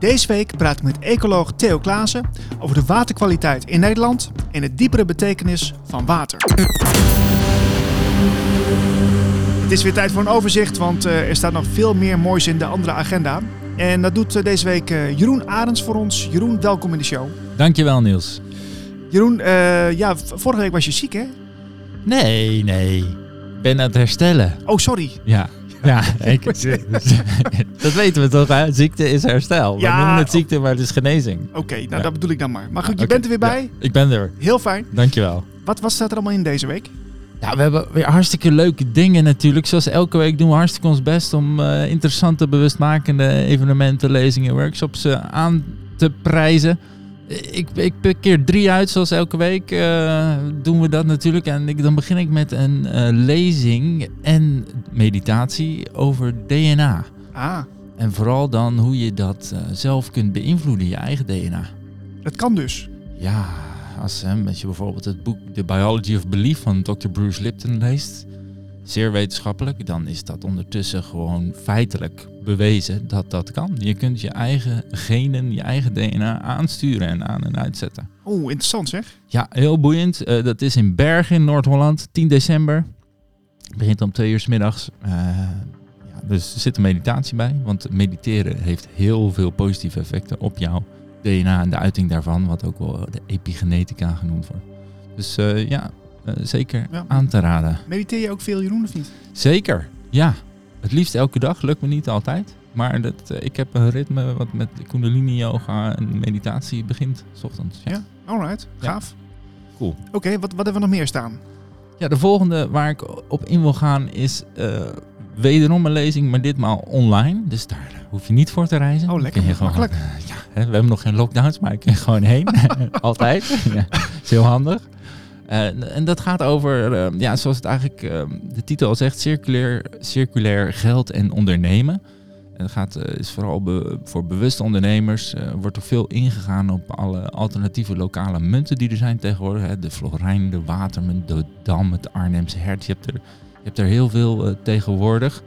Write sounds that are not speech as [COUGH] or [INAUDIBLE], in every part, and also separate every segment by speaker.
Speaker 1: Deze week praat ik met ecoloog Theo Klaassen over de waterkwaliteit in Nederland en de diepere betekenis van water. Het is weer tijd voor een overzicht, want uh, er staat nog veel meer moois in de andere agenda. En dat doet uh, deze week uh, Jeroen Arends voor ons. Jeroen, welkom in de show.
Speaker 2: Dankjewel Niels.
Speaker 1: Jeroen, ja, vorige week was je ziek hè?
Speaker 2: Nee, nee. Ik ben aan het herstellen.
Speaker 1: Oh, sorry.
Speaker 2: Ja. Ja, [LAUGHS] ik, [LAUGHS] dat weten we toch, hè? Ziekte is herstel. Ja, we noemen het ziekte, maar het is genezing.
Speaker 1: Oké, nou ja. dat bedoel ik dan maar. Maar goed, je bent er weer bij. Ja,
Speaker 2: ik ben er.
Speaker 1: Heel fijn.
Speaker 2: Dankjewel.
Speaker 1: Wat, wat staat er allemaal in deze week?
Speaker 2: Ja, we hebben weer hartstikke leuke dingen natuurlijk. Zoals elke week doen we hartstikke ons best om uh, interessante, bewustmakende evenementen, lezingen, workshops uh, aan te prijzen. Ik, ik keer drie uit, zoals elke week uh, doen we dat natuurlijk. En ik, dan begin ik met een uh, lezing en meditatie over DNA.
Speaker 1: Ah.
Speaker 2: En vooral dan hoe je dat uh, zelf kunt beïnvloeden, je eigen DNA.
Speaker 1: Dat kan dus?
Speaker 2: Ja, als, als je bijvoorbeeld het boek The Biology of Belief van Dr. Bruce Lipton leest zeer wetenschappelijk, dan is dat ondertussen gewoon feitelijk bewezen dat dat kan. Je kunt je eigen genen, je eigen DNA aansturen en aan en uitzetten.
Speaker 1: Oeh, interessant zeg.
Speaker 2: Ja, heel boeiend. Uh, dat is in Bergen in Noord-Holland, 10 december. Het begint om twee uur s middags. Uh, ja, dus er zit een meditatie bij, want mediteren heeft heel veel positieve effecten op jouw DNA en de uiting daarvan, wat ook wel de epigenetica genoemd wordt. Dus uh, ja, uh, zeker ja. aan te raden.
Speaker 1: Mediteer je ook veel, Jeroen, of niet?
Speaker 2: Zeker, ja. Het liefst elke dag, lukt me niet altijd. Maar dat, uh, ik heb een ritme wat met kundalini yoga en meditatie begint, s ochtends.
Speaker 1: Ja, ja alright. Gaaf.
Speaker 2: Ja. Cool.
Speaker 1: Oké, okay, wat, wat hebben we nog meer staan?
Speaker 2: Ja, de volgende waar ik op in wil gaan is uh, wederom een lezing, maar ditmaal online. Dus daar hoef je niet voor te reizen.
Speaker 1: Oh, lekker.
Speaker 2: Je
Speaker 1: gewoon, makkelijk.
Speaker 2: ja, hè, we hebben nog geen lockdowns, maar ik kan gewoon heen. [LAUGHS] Altijd. [LAUGHS] ja, is heel handig. Uh, en dat gaat over, uh, ja, zoals het eigenlijk uh, de titel al zegt, circulair, circulair geld en ondernemen. En dat gaat, is vooral voor bewuste ondernemers, wordt er veel ingegaan op alle alternatieve lokale munten die er zijn tegenwoordig. Hè. De Florijn, de Watermunt, de Dam, het Arnhemse Hert. Je hebt er, je hebt er heel veel tegenwoordig.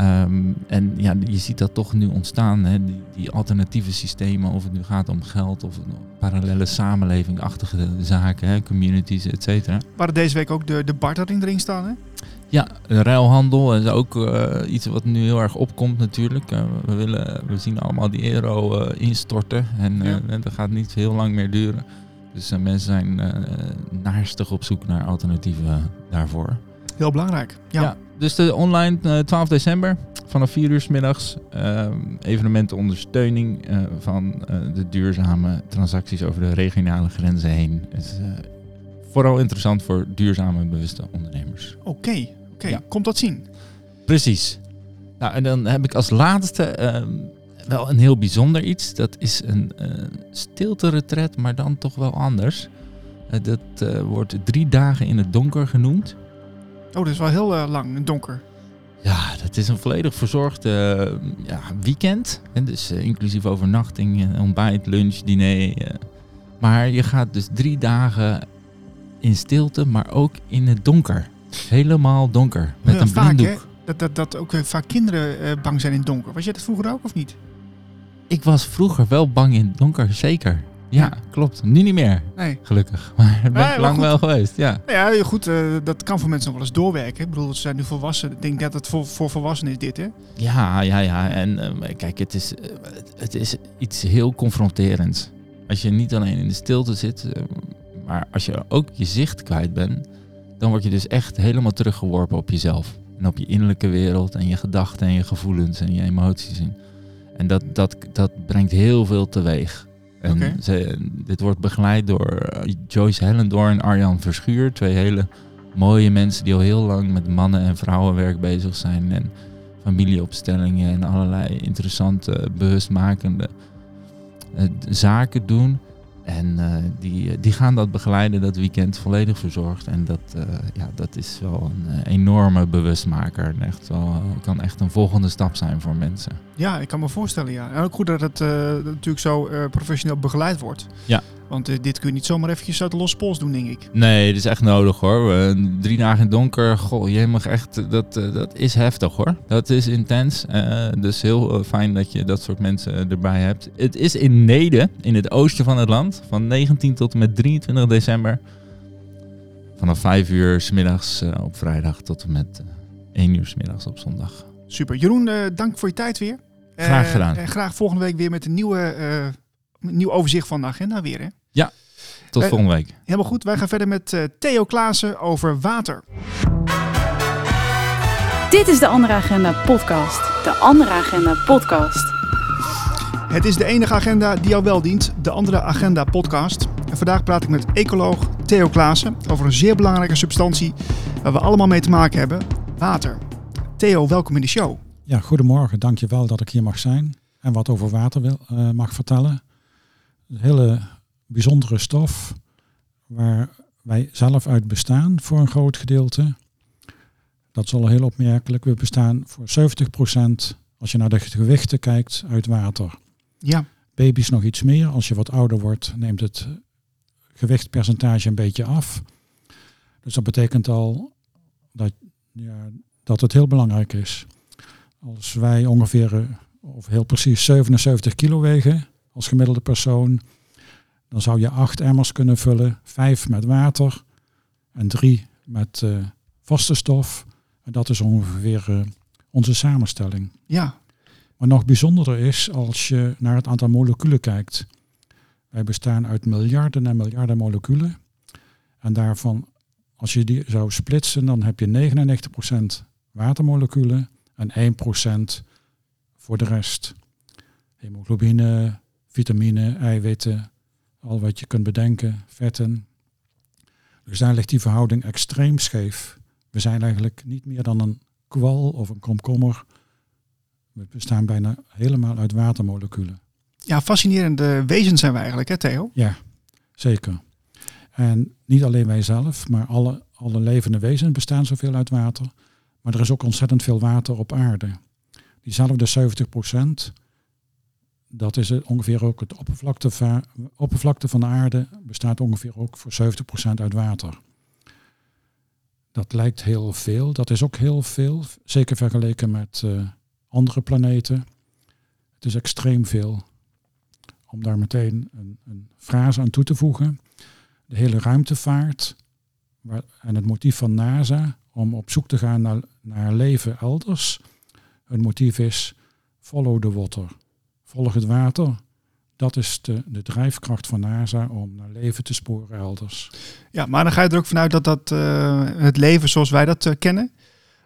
Speaker 2: Um, en ja, je ziet dat toch nu ontstaan, hè? Die, die, alternatieve systemen, of het nu gaat om geld of parallele samenlevingachtige zaken, hè? communities, et cetera.
Speaker 1: Waar deze week ook de, de bartering erin staan, hè?
Speaker 2: Ja, ruilhandel is ook uh, iets wat nu heel erg opkomt natuurlijk. Uh, we, willen, we zien allemaal die euro uh, instorten en ja. dat gaat niet heel lang meer duren. Dus mensen zijn naarstig op zoek naar alternatieven daarvoor.
Speaker 1: Heel belangrijk, ja. ja
Speaker 2: dus de online uh, 12 december vanaf 4 uur s middags. Uh, evenementen ondersteuning uh, van uh, de duurzame transacties over de regionale grenzen heen. Het is vooral interessant voor duurzame en bewuste ondernemers.
Speaker 1: Oké, okay, oké. Okay. Ja. Komt dat zien?
Speaker 2: Precies. Nou, en dan heb ik als laatste ehm, wel een heel bijzonder iets. Dat is een stilte-retret, maar dan toch wel anders. dat wordt drie dagen in het donker genoemd.
Speaker 1: Oh, dat is wel heel uh, lang, donker.
Speaker 2: Ja, dat is een volledig verzorgd uh, ja, weekend. En dus uh, inclusief overnachting, ontbijt, lunch, diner. maar je gaat dus drie dagen in stilte, maar ook in het donker. Helemaal donker, met ja, een vaak, blinddoek.
Speaker 1: Dat, dat, dat ook vaak kinderen bang zijn in het donker. Was jij dat vroeger ook of niet?
Speaker 2: Ik was vroeger wel bang in het donker, zeker. Ja, klopt. Nu niet meer. Nee. Gelukkig. [LAUGHS] Maar dat ben ik lang wel geweest. Ja,
Speaker 1: ja goed. Uh, dat kan voor mensen nog wel eens doorwerken. Ik bedoel, ze zijn nu volwassen. Ik denk dat het voor, voor volwassenen is dit, hè?
Speaker 2: Ja, ja, ja. En uh, kijk, het is, uh, het is iets heel confronterends. Als je niet alleen in de stilte zit, maar als je ook je zicht kwijt bent, dan word je dus echt helemaal teruggeworpen op jezelf. En op je innerlijke wereld en je gedachten en je gevoelens en je emoties. En dat, dat, dat brengt heel veel teweeg. En ze, dit wordt begeleid door eh, Joyce Hellendoorn en Arjan Verschuur. Twee hele mooie mensen die al heel lang met mannen- en vrouwenwerk bezig zijn. En familieopstellingen en allerlei interessante, bewustmakende uh, zaken doen. En uh, die, die gaan dat begeleiden dat weekend volledig verzorgd. En dat, uh, ja, dat is wel een enorme bewustmaker. Echt wel, kan echt een volgende stap zijn voor mensen.
Speaker 1: Ja, ik kan me voorstellen, ja. En ook goed dat het natuurlijk zo professioneel begeleid wordt.
Speaker 2: Ja.
Speaker 1: Want eh, dit kun je niet zomaar eventjes uit de losse pols doen, denk ik.
Speaker 2: Nee, dat is echt nodig hoor. Eh, drie dagen in het donker, goh, je mag echt, dat, eh, dat is heftig hoor. Dat is intens. Eh, dus heel eh, fijn dat je dat soort mensen erbij hebt. Het is in Neden, in het oosten van het land, van 19 tot en met 23 december. Vanaf 5 uur s middags eh, op vrijdag tot en met eh, 1 uur s middags op zondag.
Speaker 1: Super. Jeroen, eh, dank voor je tijd weer.
Speaker 2: Graag
Speaker 1: Eh,
Speaker 2: gedaan.
Speaker 1: En graag volgende week weer met een nieuwe, eh, nieuw overzicht van de agenda weer. Hè?
Speaker 2: Tot
Speaker 1: Eh,
Speaker 2: volgende week.
Speaker 1: Helemaal goed. Wij gaan verder met eh, Theo Klaassen over water.
Speaker 3: Dit is de Andere Agenda podcast. De Andere Agenda podcast.
Speaker 1: Het is de enige agenda die jou wel dient, de andere Agenda podcast. En vandaag praat ik met ecoloog Theo Klaassen over een zeer belangrijke substantie waar we allemaal mee te maken hebben, water. Theo, welkom in de show.
Speaker 4: Ja, goedemorgen. Dank je wel dat ik hier mag zijn en wat over water wil, eh, mag vertellen. Een hele bijzondere stof waar wij zelf uit bestaan voor een groot gedeelte. Dat is al heel opmerkelijk. We bestaan voor 70% als je naar de gewichten kijkt uit water.
Speaker 1: Ja,
Speaker 4: Baby's nog iets meer. Als je wat ouder wordt neemt het gewichtpercentage een beetje af. Dus dat betekent al dat, ja, dat het heel belangrijk is. Als wij ongeveer, eh, of heel precies 77 kilo wegen als gemiddelde persoon, dan zou je acht emmers kunnen vullen. Vijf met water en drie met eh, vaste stof. En dat is ongeveer eh, onze samenstelling.
Speaker 1: ja,
Speaker 4: Maar nog bijzonderder is als je naar het aantal moleculen kijkt. Wij bestaan uit miljarden en miljarden moleculen. En daarvan, als je die zou splitsen, dan heb je 99% watermoleculen en 1% voor de rest. Hemoglobine, vitamine, eiwitten, al wat je kunt bedenken, vetten. Dus daar ligt die verhouding extreem scheef. We zijn eigenlijk niet meer dan een kwal of een komkommer we bestaan bijna helemaal uit watermoleculen.
Speaker 1: ja, fascinerende wezens zijn we eigenlijk, hè Theo?
Speaker 4: Ja, zeker. En niet alleen wij zelf, maar alle, alle levende wezens bestaan zoveel uit water. Maar er is ook ontzettend veel water op aarde. Diezelfde 70 dat is ongeveer ook het oppervlakte, oppervlakte van de aarde bestaat ongeveer ook voor 70% uit water. Dat lijkt heel veel. Dat is ook heel veel, zeker vergeleken met eh, andere planeten. Het is extreem veel. Om daar meteen een, een frase aan toe te voegen. De hele ruimtevaart waar, en het motief van NASA om op zoek te gaan naar, naar leven elders. Het motief is follow the water. Volg het water. Dat is de, de drijfkracht van NASA om naar leven te sporen elders.
Speaker 1: Ja, maar dan ga je er ook vanuit dat, dat eh, het leven zoals wij dat eh, kennen,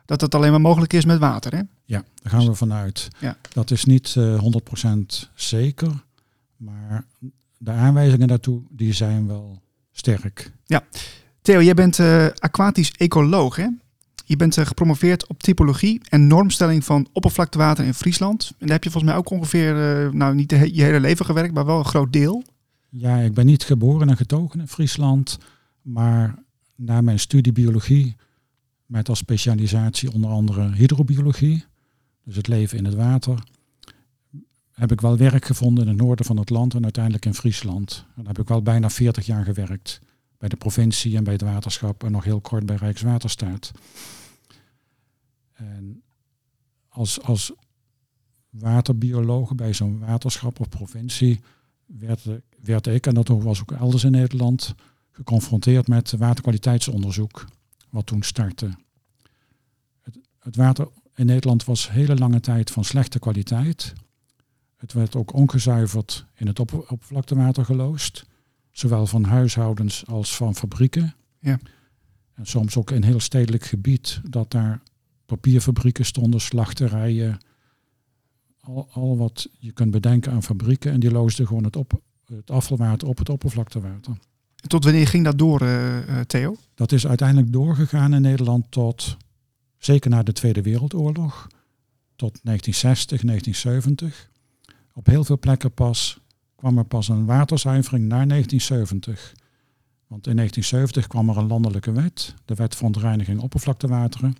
Speaker 1: dat dat alleen maar mogelijk is met water, hè?
Speaker 4: Ja, daar gaan we vanuit.
Speaker 1: Ja.
Speaker 4: Dat is niet eh 100% zeker, maar de aanwijzingen daartoe die zijn wel sterk.
Speaker 1: Theo, jij bent aquatisch ecoloog, hè? Je bent eh, gepromoveerd op typologie en normstelling van oppervlaktewater in Friesland. En daar heb je volgens mij ook ongeveer, eh, nou niet je hele leven gewerkt, maar wel een groot deel.
Speaker 4: Ja, ik ben niet geboren en getogen in Friesland, maar na mijn studie biologie, met als specialisatie onder andere hydrobiologie, dus het leven in het water, heb ik wel werk gevonden in het noorden van het land en uiteindelijk in Friesland. En daar heb ik wel bijna 40 jaar gewerkt. Bij de provincie en bij het waterschap en nog heel kort bij Rijkswaterstaat. En als, als waterbioloog bij zo'n waterschap of provincie werd, werd ik, en dat was ook elders in Nederland, geconfronteerd met waterkwaliteitsonderzoek, wat toen startte. Het, het water in Nederland was hele lange tijd van slechte kwaliteit. Het werd ook ongezuiverd in het op, oppervlaktewater geloosd, zowel van huishoudens als van fabrieken.
Speaker 1: Ja.
Speaker 4: En soms ook in heel stedelijk gebied, dat daar papierfabrieken stonden, slachterijen, al, al wat je kunt bedenken aan fabrieken. En die loosden gewoon het, op, het afvalwater op het oppervlaktewater.
Speaker 1: Tot wanneer ging dat door, eh, eh, Theo?
Speaker 4: Dat is uiteindelijk doorgegaan in Nederland tot, zeker na de Tweede Wereldoorlog, tot 1960, 1970. Op heel veel plekken pas kwam er pas een waterzuivering na 1970. Want in 1970 kwam er een landelijke wet, de Wet van Reiniging Oppervlaktewateren,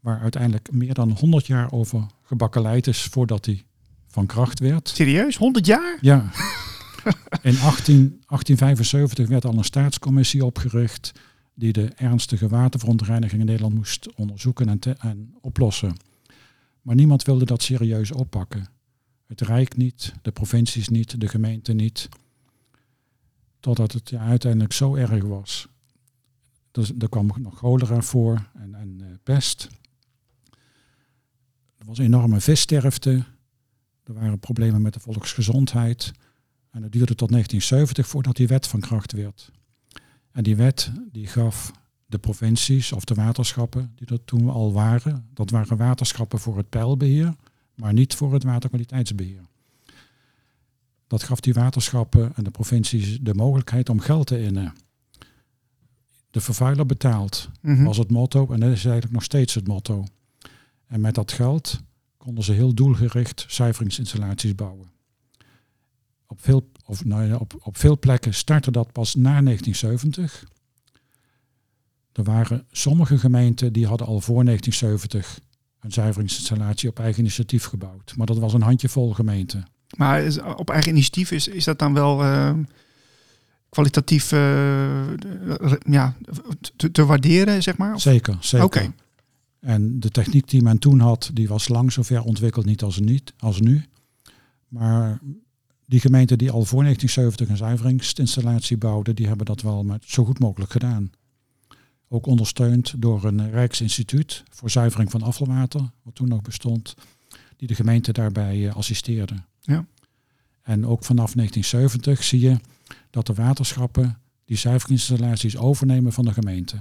Speaker 4: waar uiteindelijk meer dan 100 jaar over gebakkeleid is voordat die van kracht werd.
Speaker 1: Serieus? 100 jaar?
Speaker 4: Ja, [LAUGHS] In 18, 1875 werd al een staatscommissie opgericht die de ernstige waterverontreiniging in Nederland moest onderzoeken en, te- en oplossen. Maar niemand wilde dat serieus oppakken. Het Rijk niet, de provincies niet, de gemeente niet. Totdat het uiteindelijk zo erg was. Dus, er kwam nog cholera voor en, en eh, pest. Er was enorme vissterfte. Er waren problemen met de volksgezondheid. En het duurde tot 1970 voordat die wet van kracht werd. En die wet die gaf de provincies of de waterschappen die er toen al waren, dat waren waterschappen voor het peilbeheer, maar niet voor het waterkwaliteitsbeheer. Dat gaf die waterschappen en de provincies de mogelijkheid om geld te innen. De vervuiler betaalt,
Speaker 1: Mhm.
Speaker 4: was het motto en dat is eigenlijk nog steeds het motto. En met dat geld konden ze heel doelgericht zuiveringsinstallaties bouwen. Op veel, of, nou ja, op, op veel plekken startte dat pas na 1970. Er waren sommige gemeenten die hadden al voor 1970 een zuiveringsinstallatie op eigen initiatief gebouwd. Maar dat was een handjevol gemeenten.
Speaker 1: Maar is- op eigen initiatief is, is dat dan wel eh, kwalitatief eh, ja, te, te waarderen, zeg maar? Of-
Speaker 4: Zeker, zeker.
Speaker 1: Oké.
Speaker 4: En de techniek die men toen had, die was lang zo ver ontwikkeld niet als, niet als nu. Maar die gemeenten die al voor 1970 een zuiveringsinstallatie bouwden, die hebben dat wel met zo goed mogelijk gedaan. Ook ondersteund door een Rijksinstituut voor zuivering van afvalwater, wat toen nog bestond, die de gemeente daarbij eh, assisteerde.
Speaker 1: Ja.
Speaker 4: En ook vanaf 1970 zie je dat de waterschappen die zuiveringsinstallaties overnemen van de gemeente.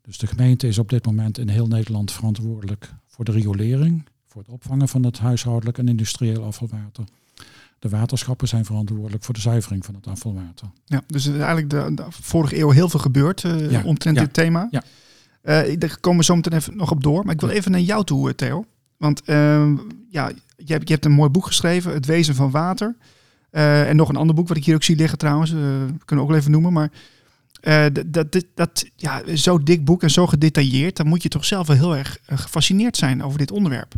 Speaker 4: Dus de gemeente is op dit moment in heel Nederland verantwoordelijk voor de riolering, voor het opvangen van het huishoudelijk en industrieel afvalwater. De waterschappen zijn verantwoordelijk voor de zuivering van het afvalwater.
Speaker 1: Ja, dus er is eigenlijk de, de vorige eeuw heel veel gebeurd
Speaker 4: Ja,
Speaker 1: omtrent
Speaker 4: ja,
Speaker 1: dit thema.
Speaker 4: ja.
Speaker 1: Eh, daar komen we zo meteen even nog op door. Maar ik wil even naar jou toe, eh, Theo. Want ehm, ja, je hebt, je hebt een mooi boek geschreven, Het Wezen van Water. En nog een ander boek wat ik hier ook zie liggen trouwens. kunnen we ook wel even noemen. Maar dat, dat, dat, ja, zo dik boek en zo gedetailleerd. Dan moet je toch zelf wel heel erg gefascineerd zijn over dit onderwerp.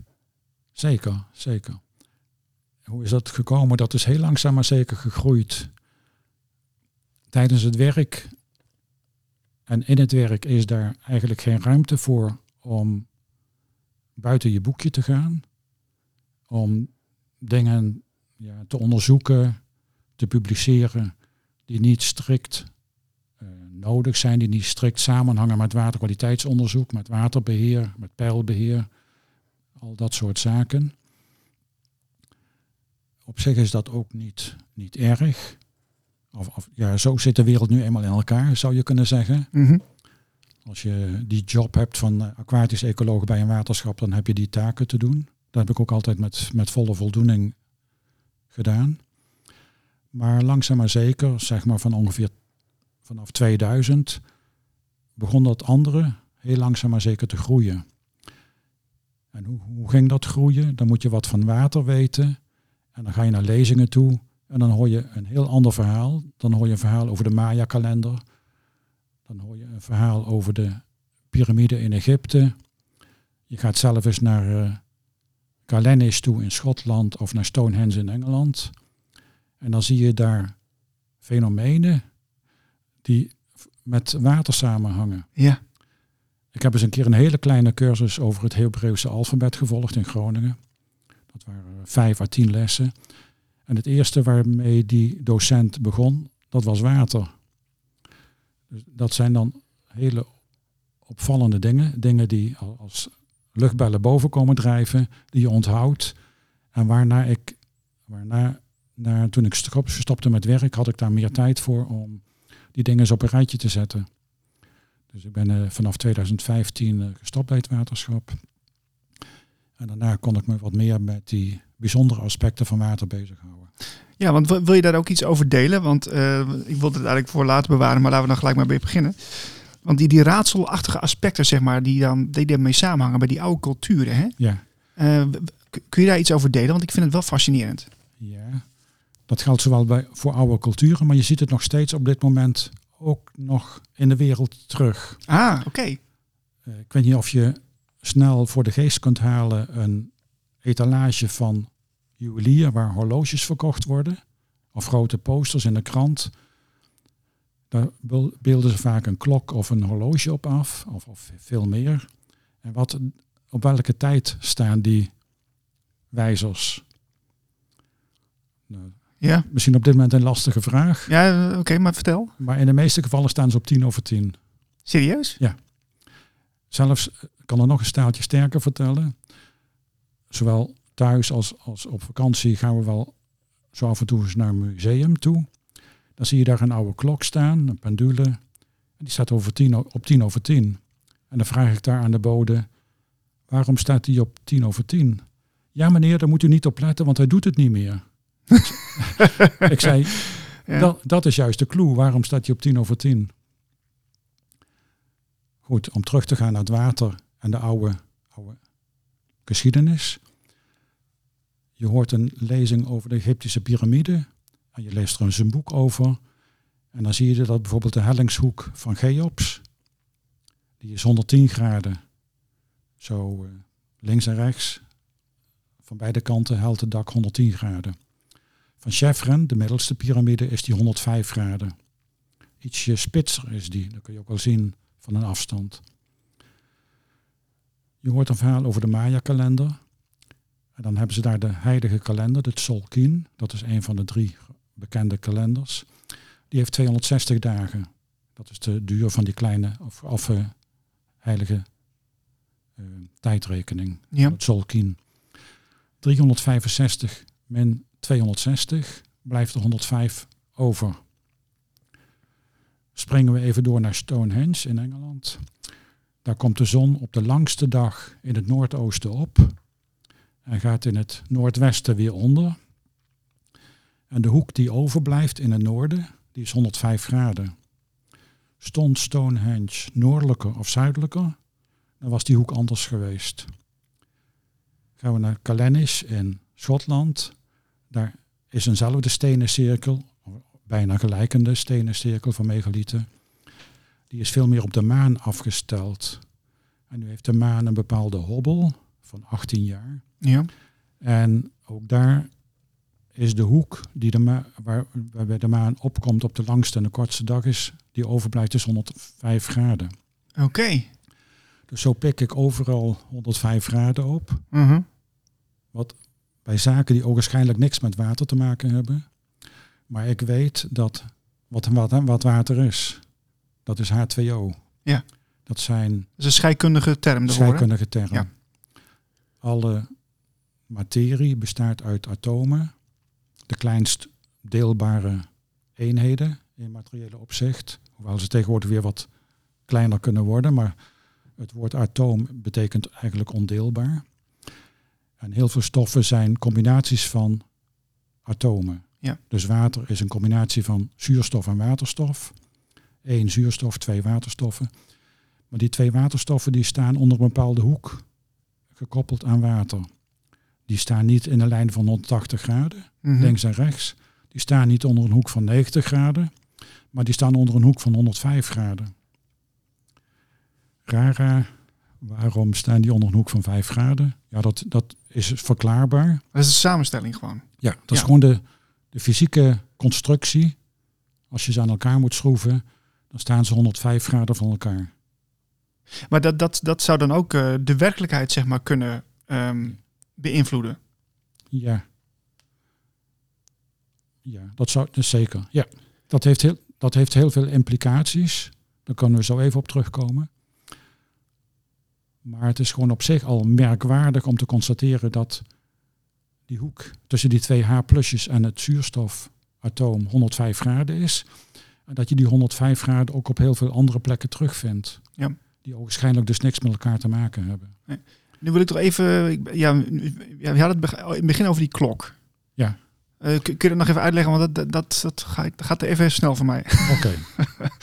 Speaker 4: Zeker, zeker. Hoe is dat gekomen? Dat is heel langzaam maar zeker gegroeid. Tijdens het werk en in het werk is daar eigenlijk geen ruimte voor om buiten je boekje te gaan. Om dingen ja, te onderzoeken, te publiceren die niet strikt eh, nodig zijn, die niet strikt samenhangen met waterkwaliteitsonderzoek, met waterbeheer, met peilbeheer, al dat soort zaken. Op zich is dat ook niet, niet erg. Of, of, ja, zo zit de wereld nu eenmaal in elkaar, zou je kunnen zeggen.
Speaker 1: Mhm.
Speaker 4: Als je die job hebt van eh, aquatisch ecoloog bij een waterschap, dan heb je die taken te doen. Dat heb ik ook altijd met, met volle voldoening gedaan. Maar langzaam maar zeker, zeg maar van ongeveer vanaf 2000, begon dat andere heel langzaam maar zeker te groeien. En hoe, hoe ging dat groeien? Dan moet je wat van water weten. En dan ga je naar lezingen toe. En dan hoor je een heel ander verhaal. Dan hoor je een verhaal over de Maya-kalender. Dan hoor je een verhaal over de piramide in Egypte. Je gaat zelf eens naar uh, Galenis toe in Schotland of naar Stonehenge in Engeland. En dan zie je daar fenomenen die met water samenhangen.
Speaker 1: Ja.
Speaker 4: Ik heb eens een keer een hele kleine cursus over het Hebreeuwse alfabet gevolgd in Groningen. Dat waren vijf à tien lessen. En het eerste waarmee die docent begon, dat was water. Dus dat zijn dan hele opvallende dingen. Dingen die als luchtbellen boven komen drijven, die je onthoudt. En waarna ik, waarna, na, toen ik stopte met werk, had ik daar meer tijd voor om die dingen eens op een rijtje te zetten. Dus ik ben uh, vanaf 2015 uh, gestopt bij het waterschap. En daarna kon ik me wat meer met die bijzondere aspecten van water bezighouden.
Speaker 1: Ja, want wil je daar ook iets over delen? Want uh, ik wilde het eigenlijk voor later bewaren, maar laten we dan gelijk maar bij beginnen. Want die, die raadselachtige aspecten, zeg maar, die dan die ermee samenhangen bij die oude culturen, hè?
Speaker 4: Ja.
Speaker 1: Uh, kun je daar iets over delen? Want ik vind het wel fascinerend.
Speaker 4: Ja, dat geldt zowel bij, voor oude culturen, maar je ziet het nog steeds op dit moment ook nog in de wereld terug.
Speaker 1: Ah, oké. Okay.
Speaker 4: Uh, ik weet niet of je snel voor de geest kunt halen een etalage van juwelier waar horloges verkocht worden. of grote posters in de krant. Daar beelden ze vaak een klok of een horloge op af, of, of veel meer. En wat, op welke tijd staan die wijzers? Nou,
Speaker 1: Ja,
Speaker 4: misschien op dit moment een lastige vraag,
Speaker 1: ja eh, oké, maar vertel.
Speaker 4: maar in de meeste gevallen staan ze op tien over tien.
Speaker 1: Serieus?
Speaker 4: Zelfs eh, kan er nog een staaltje sterker vertellen. Zowel thuis als, als op vakantie gaan we wel zo af en toe eens naar een museum toe. Dan zie je daar een oude klok staan, een pendule. En die staat over tien, op tien over tien. En dan vraag ik daar aan de bode, waarom staat die op tien over tien? Ja meneer, daar moet u niet op letten, want hij doet het niet meer. [LAUGHS] ik zei,
Speaker 1: Ja.
Speaker 4: dat, dat is juist de clue. Waarom staat hij op tien over tien? Goed, om terug te gaan naar het water en de oude, oude geschiedenis. Je hoort een lezing over de Egyptische piramide. En je leest er eens een boek over. En dan zie je dat bijvoorbeeld de hellingshoek van Cheops. Die is 110 graden. Zo eh, links en rechts. Van beide kanten helt het dak 110 graden. Van Chevron, de middelste piramide, is die 105 graden. Ietsje spitser is die. Dat kun je ook wel zien van een afstand. Je hoort een verhaal over de Maya-kalender. En dan hebben ze daar de heilige kalender, de Tzolk'in. Dat is een van de drie bekende kalenders. Die heeft 260 dagen. Dat is de duur van die kleine of, of heilige eh, tijdrekening.
Speaker 1: Ja.
Speaker 4: Tzolk'in. 365 min 260 blijft er 105 over. Springen we even door naar Stonehenge in Engeland. Daar komt de zon op de langste dag in het noordoosten op en gaat in het noordwesten weer onder. En de hoek die overblijft in het noorden, die is 105 graden. Stond Stonehenge noordelijker of zuidelijker, dan was die hoek anders geweest. Gaan we naar Callanish in Schotland. Daar is eenzelfde stenen cirkel, bijna gelijkende stenen cirkel van megalieten. Die is veel meer op de maan afgesteld. En nu heeft de maan een bepaalde hobbel van 18 jaar.
Speaker 1: Ja.
Speaker 4: En ook daar is de hoek die de waar, waarbij de maan opkomt op de langste en de kortste dag is, die overblijft is 105 graden.
Speaker 1: Oké.
Speaker 4: Dus zo pik ik overal 105 graden op.
Speaker 1: Mhm.
Speaker 4: Bij zaken die waarschijnlijk niks met water te maken hebben. Maar ik weet dat wat, wat, wat water is, dat is H2O.
Speaker 1: Ja.
Speaker 4: Dat zijn
Speaker 1: Dat is een scheikundige term daarvoor.
Speaker 4: scheikundige termen.
Speaker 1: Ja.
Speaker 4: Alle materie bestaat uit atomen, de kleinst deelbare eenheden in materiële opzicht. Hoewel ze tegenwoordig weer wat kleiner kunnen worden, maar het woord atoom betekent eigenlijk ondeelbaar. En heel veel stoffen zijn combinaties van atomen.
Speaker 1: Ja.
Speaker 4: Dus water is een combinatie van zuurstof en waterstof. Eén zuurstof, twee waterstoffen. Maar die twee waterstoffen die staan onder een bepaalde hoek gekoppeld aan water. Die staan niet in een lijn van 180 graden,
Speaker 1: Mhm.
Speaker 4: links en rechts. Die staan niet onder een hoek van 90 graden, maar die staan onder een hoek van 105 graden. Rara, waarom staan die onder een hoek van 5 graden? Ja, dat, dat is verklaarbaar.
Speaker 1: Dat is de samenstelling gewoon.
Speaker 4: Ja, dat
Speaker 1: Ja.
Speaker 4: is gewoon de, de fysieke constructie. Als je ze aan elkaar moet schroeven, dan staan ze 105 graden van elkaar.
Speaker 1: Maar dat, dat, dat zou dan ook eh, de werkelijkheid zeg maar kunnen ehm, beïnvloeden.
Speaker 4: Ja. Ja, dat zou dus zeker. Ja, dat heeft, heel, dat heeft heel veel implicaties. Daar kunnen we zo even op terugkomen. Maar het is gewoon op zich al merkwaardig om te constateren dat die hoek tussen die twee H-plusjes en het zuurstofatoom 105 graden is. En dat je die 105 graden ook op heel veel andere plekken terugvindt.
Speaker 1: Ja.
Speaker 4: Die waarschijnlijk dus niks met elkaar te maken hebben.
Speaker 1: Nu wil ik toch even... Ja, ja, we hadden het in het begin over die klok.
Speaker 4: Ja.
Speaker 1: Eh, kun je dat nog even uitleggen? Want dat, dat, dat, dat gaat, dat gaat even snel voor mij.
Speaker 4: Oké. [LAUGHS]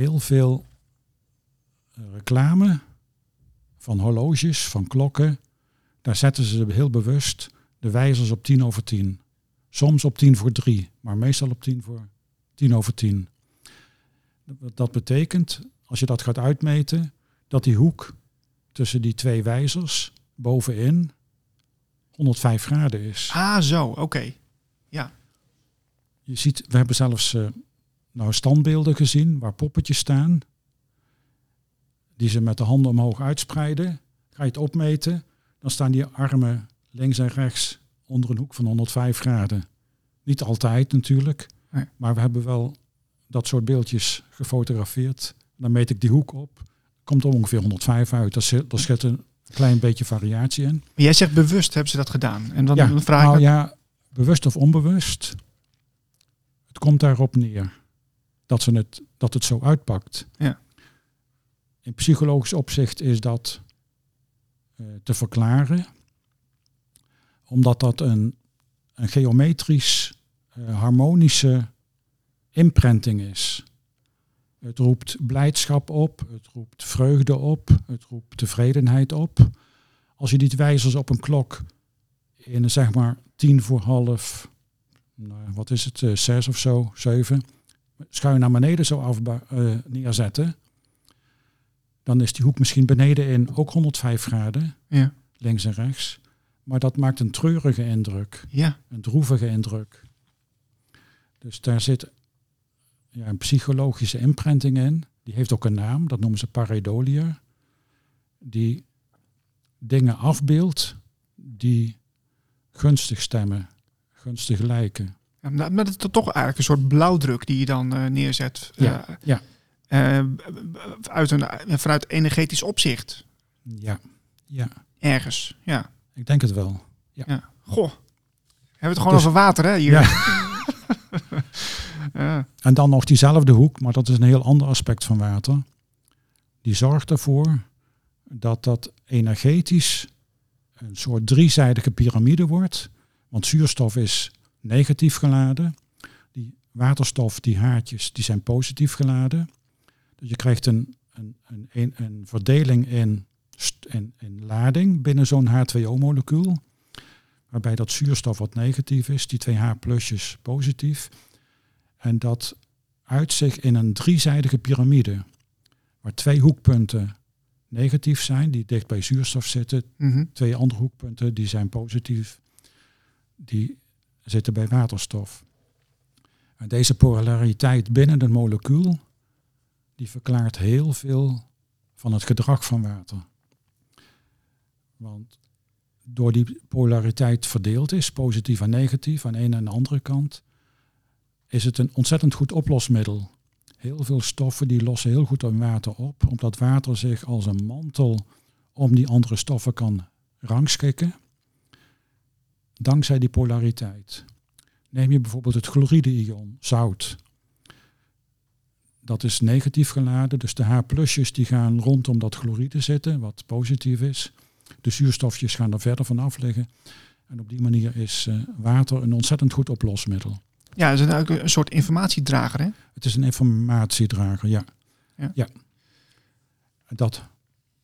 Speaker 4: Heel veel eh, reclame van horloges, van klokken. Daar zetten ze heel bewust de wijzers op tien over tien. Soms op tien voor drie, maar meestal op tien voor tien over tien. Dat betekent, als je dat gaat uitmeten, dat die hoek tussen die twee wijzers bovenin 105 graden is.
Speaker 1: Ah, zo. Oké. Ja.
Speaker 4: Je ziet, we hebben zelfs eh, nou standbeelden gezien waar poppetjes staan. Die ze met de handen omhoog uitspreiden. Ga je het opmeten, dan staan die armen links en rechts onder een hoek van 105 graden. Niet altijd natuurlijk,
Speaker 1: Nee.
Speaker 4: maar we hebben wel dat soort beeldjes gefotografeerd. Dan meet ik die hoek op, komt er ongeveer 105 uit. Daar zit, een klein beetje variatie in.
Speaker 1: Maar jij zegt bewust hebben ze dat gedaan. En dan,
Speaker 4: ja,
Speaker 1: dan vraag ik...
Speaker 4: nou
Speaker 1: me-
Speaker 4: ja, bewust of onbewust. Het komt daarop neer dat, ze het, dat het zo uitpakt.
Speaker 1: Ja.
Speaker 4: In psychologisch opzicht is dat te verklaren, omdat dat een, een geometrisch eh, harmonische imprinting is. Het roept blijdschap op, het roept vreugde op, het roept tevredenheid op. Als je die wijzers op een klok in zeg maar tien voor half, nou, wat is het, eh, zes of zo, zeven, schuin naar beneden zo af, eh, neerzetten, dan is die hoek misschien beneden in ook 105 graden,
Speaker 1: Ja.
Speaker 4: links en rechts. Maar dat maakt een treurige indruk,
Speaker 1: Ja,
Speaker 4: een droevige indruk. Dus daar zit ja, een psychologische imprinting in. Die heeft ook een naam, dat noemen ze pareidolia. Die dingen afbeeldt die gunstig stemmen, gunstig lijken.
Speaker 1: Ja, maar het is toch eigenlijk een soort blauwdruk die je dan eh, neerzet.
Speaker 4: Ja,
Speaker 1: eh,
Speaker 4: ja.
Speaker 1: Eh, uit een, vanuit energetisch opzicht.
Speaker 4: Ja, ja,
Speaker 1: Ergens. Ja.
Speaker 4: ik denk het wel.
Speaker 1: Goh. Hebben we het gewoon
Speaker 4: Dus-
Speaker 1: over water, hè? Hier.
Speaker 4: Ja. [LAUGHS]
Speaker 1: Ja.
Speaker 4: En dan nog diezelfde hoek, maar dat is een heel ander aspect van water. Die zorgt ervoor dat dat energetisch een soort driezijdige piramide wordt. Want zuurstof is negatief geladen. Die waterstof, die haartjes, die zijn positief geladen. Je krijgt een, een, een, een, verdeling in, in, in lading binnen zo'n H2O-molecuul. Waarbij dat zuurstof wat negatief is, die twee H-plusjes positief. En dat uit zich in een driezijdige piramide. Waar twee hoekpunten negatief zijn, die dicht bij zuurstof zitten.
Speaker 1: Mhm.
Speaker 4: Twee andere hoekpunten die zijn positief. Die zitten bij waterstof. En deze polariteit binnen het molecuul, die verklaart heel veel van het gedrag van water. Want door die polariteit verdeeld is, positief en negatief, aan een en de andere kant, is het een ontzettend goed oplosmiddel. Heel veel stoffen die lossen heel goed in water op, omdat water zich als een mantel om die andere stoffen kan rangschikken. Dankzij die polariteit. Neem je bijvoorbeeld het chloride-ion, zout. Dat is negatief geladen, dus de H-plusjes die gaan rondom dat chloride zitten, wat positief is. De zuurstofjes gaan er verder van af liggen. En op die manier is eh, water een ontzettend goed oplosmiddel.
Speaker 1: Ja, het is eigenlijk een soort informatiedrager, hè?
Speaker 4: Het is een informatiedrager, ja.
Speaker 1: Ja.
Speaker 4: En Dat,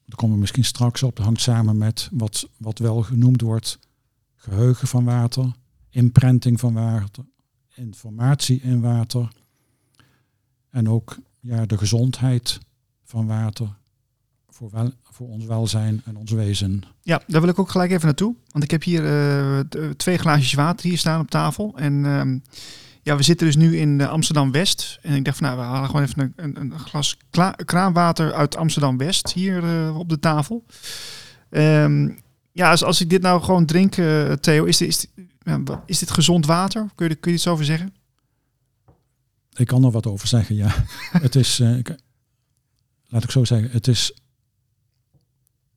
Speaker 4: daar komen we misschien straks op. Dat hangt samen met wat, wat wel genoemd wordt geheugen van water, imprinting van water, informatie in water. En ook ja, de gezondheid van water voor, wel, voor ons welzijn en ons wezen.
Speaker 1: Ja, daar wil ik ook gelijk even naartoe. Want ik heb hier eh, t- twee glaasjes water hier staan op tafel. En ehm, ja, we zitten dus nu in eh, Amsterdam-West. En ik dacht van, nou, we halen gewoon even een, een, glas kraanwater uit Amsterdam-West hier eh, op de tafel. Ehm, ja, als, als ik dit nou gewoon drink, eh, Theo, is dit, is, is dit gezond water? Kun je, kun je iets over zeggen?
Speaker 4: Ik kan er wat over zeggen, ja. [LAUGHS] het is, eh, ik- laat ik zo zeggen, het is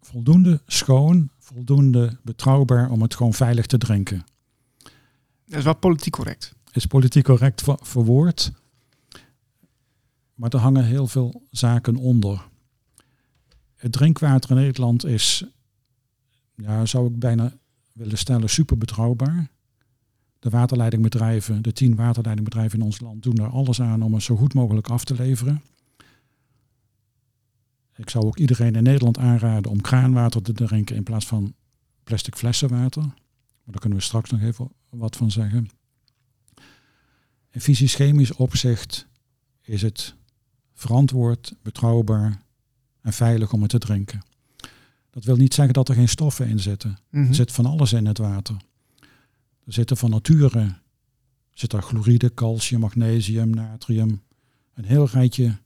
Speaker 4: voldoende schoon, voldoende betrouwbaar om het gewoon veilig te drinken.
Speaker 1: Dat is wel politiek correct.
Speaker 4: Is politiek correct ver- verwoord, maar er hangen heel veel zaken onder. Het drinkwater in Nederland is, ja, zou ik bijna willen stellen, super betrouwbaar. De waterleidingbedrijven, de tien waterleidingbedrijven in ons land doen er alles aan om het zo goed mogelijk af te leveren. Ik zou ook iedereen in Nederland aanraden om kraanwater te drinken in plaats van plastic flessenwater. Maar daar kunnen we straks nog even wat van zeggen. In fysisch-chemisch opzicht is het verantwoord, betrouwbaar en veilig om het te drinken. Dat wil niet zeggen dat er geen stoffen in zitten.
Speaker 1: Mhm.
Speaker 4: Er zit van alles in het water. Er zitten van nature Zit daar chloride, calcium, magnesium, natrium. Een heel rijtje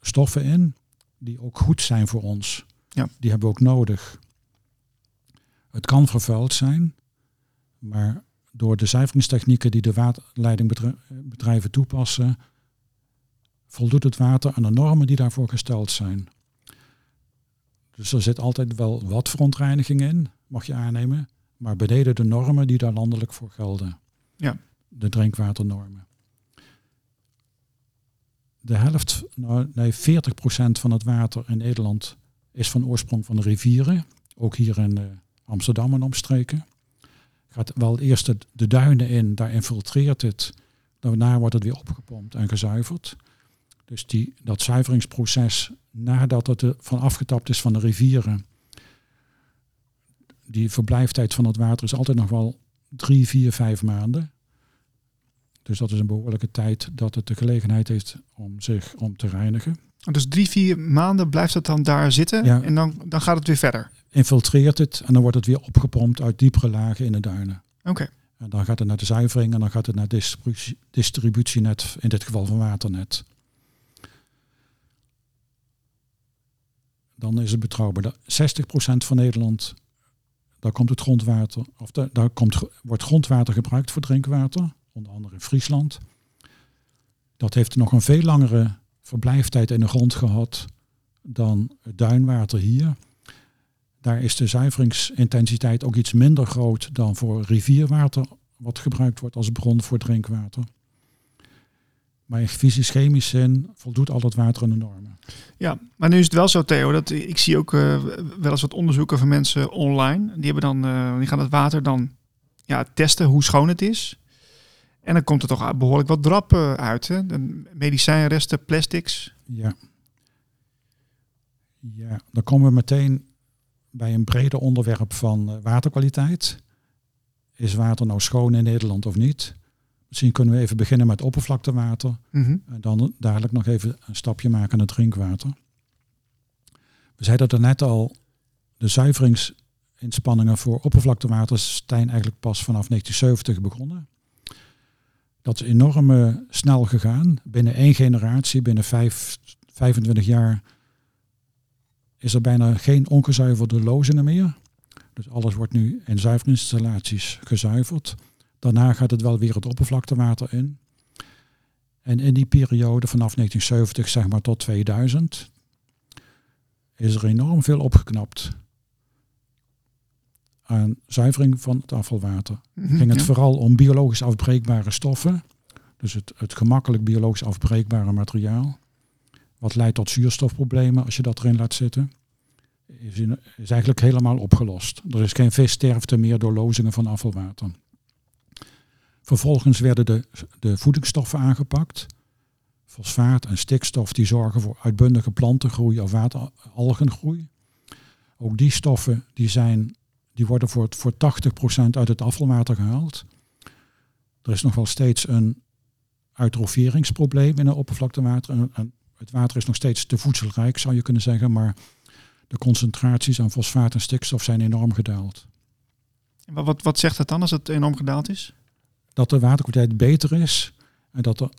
Speaker 4: stoffen in die ook goed zijn voor ons.
Speaker 1: Ja.
Speaker 4: Die hebben we ook nodig. Het kan vervuild zijn, maar door de zuiveringstechnieken die de waterleidingbedrijven toepassen, voldoet het water aan de normen die daarvoor gesteld zijn. Dus er zit altijd wel wat verontreiniging in, mag je aannemen, maar beneden de normen die daar landelijk voor gelden.
Speaker 1: Ja.
Speaker 4: De drinkwaternormen. De helft, nou, nee, 40% van het water in Nederland is van oorsprong van de rivieren. Ook hier in uh, Amsterdam en omstreken. Gaat wel eerst de, de duinen in, daar infiltreert het. Daarna wordt het weer opgepompt en gezuiverd. Dus die, dat zuiveringsproces, nadat het er van afgetapt is van de rivieren, die verblijftijd van het water is altijd nog wel drie, vier, vijf maanden. Dus dat is een behoorlijke tijd dat het de gelegenheid heeft om zich om te reinigen.
Speaker 1: Dus drie, vier maanden blijft het dan daar zitten
Speaker 4: Ja.
Speaker 1: en dan, dan gaat het weer verder.
Speaker 4: Infiltreert het en dan wordt het weer opgepompt uit diepere lagen in de duinen.
Speaker 1: Oké.
Speaker 4: En dan gaat het naar de zuivering en dan gaat het naar distributie, distributienet, in dit geval van waternet. Dan is het betrouwbaar. De 60% van Nederland, daar komt het grondwater, of da- daar komt, wordt grondwater gebruikt voor drinkwater, onder andere in Friesland. Dat heeft nog een veel langere verblijftijd in de grond gehad dan het duinwater hier. Daar is de zuiveringsintensiteit ook iets minder groot dan voor rivierwater, wat gebruikt wordt als bron voor drinkwater. Maar in fysisch-chemisch zin voldoet al het water aan de normen.
Speaker 1: Ja, maar nu is het wel zo, Theo, dat ik zie ook eh, wel eens wat onderzoeken van mensen online. Die, hebben dan, eh, die gaan het water dan ja, testen hoe schoon het is. En dan komt er toch behoorlijk wat drap eh, uit. Hè? De medicijnresten, plastics.
Speaker 4: Ja. Ja, dan komen we meteen bij een breder onderwerp van waterkwaliteit. Is water nou schoon in Nederland of niet? Misschien kunnen we even beginnen met oppervlaktewater.
Speaker 1: Mhm.
Speaker 4: En dan dadelijk nog even een stapje maken naar drinkwater. We zeiden er net al, de zuiveringsinspanningen voor oppervlaktewater zijn eigenlijk pas vanaf 1970 begonnen. Dat is enorm eh, snel gegaan. Binnen één generatie, binnen vijf, 25 jaar, is er bijna geen ongezuiverde lozingen meer. Dus alles wordt nu in zuiverinstallaties gezuiverd. Daarna gaat het wel weer het oppervlaktewater in. En in die periode vanaf 1970 zeg maar tot 2000 is er enorm veel opgeknapt aan zuivering van het afvalwater.
Speaker 1: Mhm,
Speaker 4: Ging het
Speaker 1: ja.
Speaker 4: vooral om biologisch afbreekbare stoffen, dus het, het gemakkelijk biologisch afbreekbare materiaal, wat leidt tot zuurstofproblemen als je dat erin laat zitten, is, in- is eigenlijk helemaal opgelost. Er is geen vissterfte meer door lozingen van afvalwater. Vervolgens werden de, de voedingsstoffen aangepakt. Fosfaat en stikstof die zorgen voor uitbundige plantengroei of wateralgengroei. Ook die stoffen die zijn, die worden voor, voor 80% uit het afvalwater gehaald. Er is nog wel steeds een eutrofieringsprobleem in het oppervlaktewater. Het water is nog steeds te voedselrijk, zou je kunnen zeggen. Maar de concentraties aan fosfaat en stikstof zijn enorm gedaald.
Speaker 1: Wat, wat zegt dat dan als het enorm gedaald is?
Speaker 4: Dat de waterkwaliteit beter is en dat de,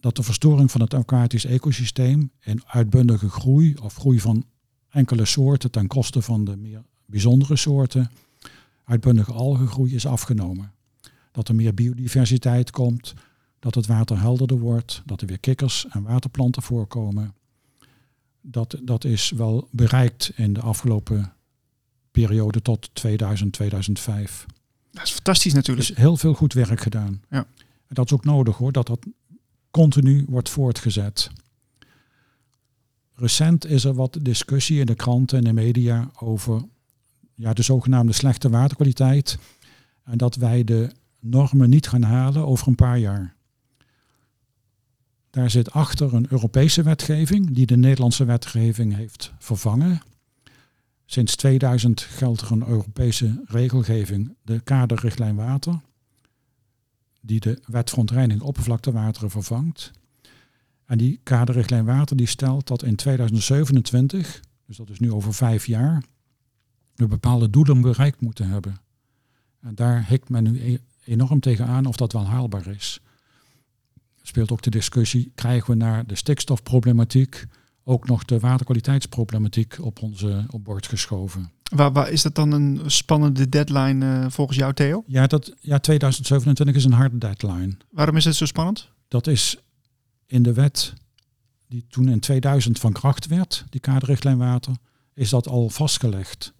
Speaker 4: dat de verstoring van het aquatisch ecosysteem en uitbundige groei of groei van enkele soorten ten koste van de meer bijzondere soorten, uitbundige algengroei is afgenomen. Dat er meer biodiversiteit komt, dat het water helderder wordt, dat er weer kikkers en waterplanten voorkomen. Dat, dat is wel bereikt in de afgelopen periode tot 2000, 2005.
Speaker 1: Dat is fantastisch
Speaker 4: Er
Speaker 1: natuurlijk.
Speaker 4: is heel veel goed werk gedaan.
Speaker 1: Ja.
Speaker 4: En dat is ook nodig hoor, dat dat continu wordt voortgezet. Recent is er wat discussie in de kranten en de media over ja, de zogenaamde slechte waterkwaliteit. En dat wij de normen niet gaan halen over een paar jaar. Daar zit achter een Europese wetgeving die de Nederlandse wetgeving heeft vervangen. Sinds 2000 geldt er een Europese regelgeving, de kaderrichtlijn water, die de wet verontreiniging oppervlaktewateren vervangt. En die kaderrichtlijn water die stelt dat in 2027, dus dat is nu over vijf jaar, we bepaalde doelen bereikt moeten hebben. En daar hikt men nu e- enorm tegenaan of dat wel haalbaar is. Speelt ook de discussie, krijgen we naar de stikstofproblematiek ook nog de waterkwaliteitsproblematiek op onze op bord geschoven.
Speaker 1: Waar, waar is dat dan een spannende deadline eh, volgens jou, Theo?
Speaker 4: Ja, dat, ja, 2027 is een harde deadline.
Speaker 1: Waarom is het zo spannend?
Speaker 4: Dat is in de wet die toen in 2000 van kracht werd, die kaderrichtlijn water, is dat al vastgelegd.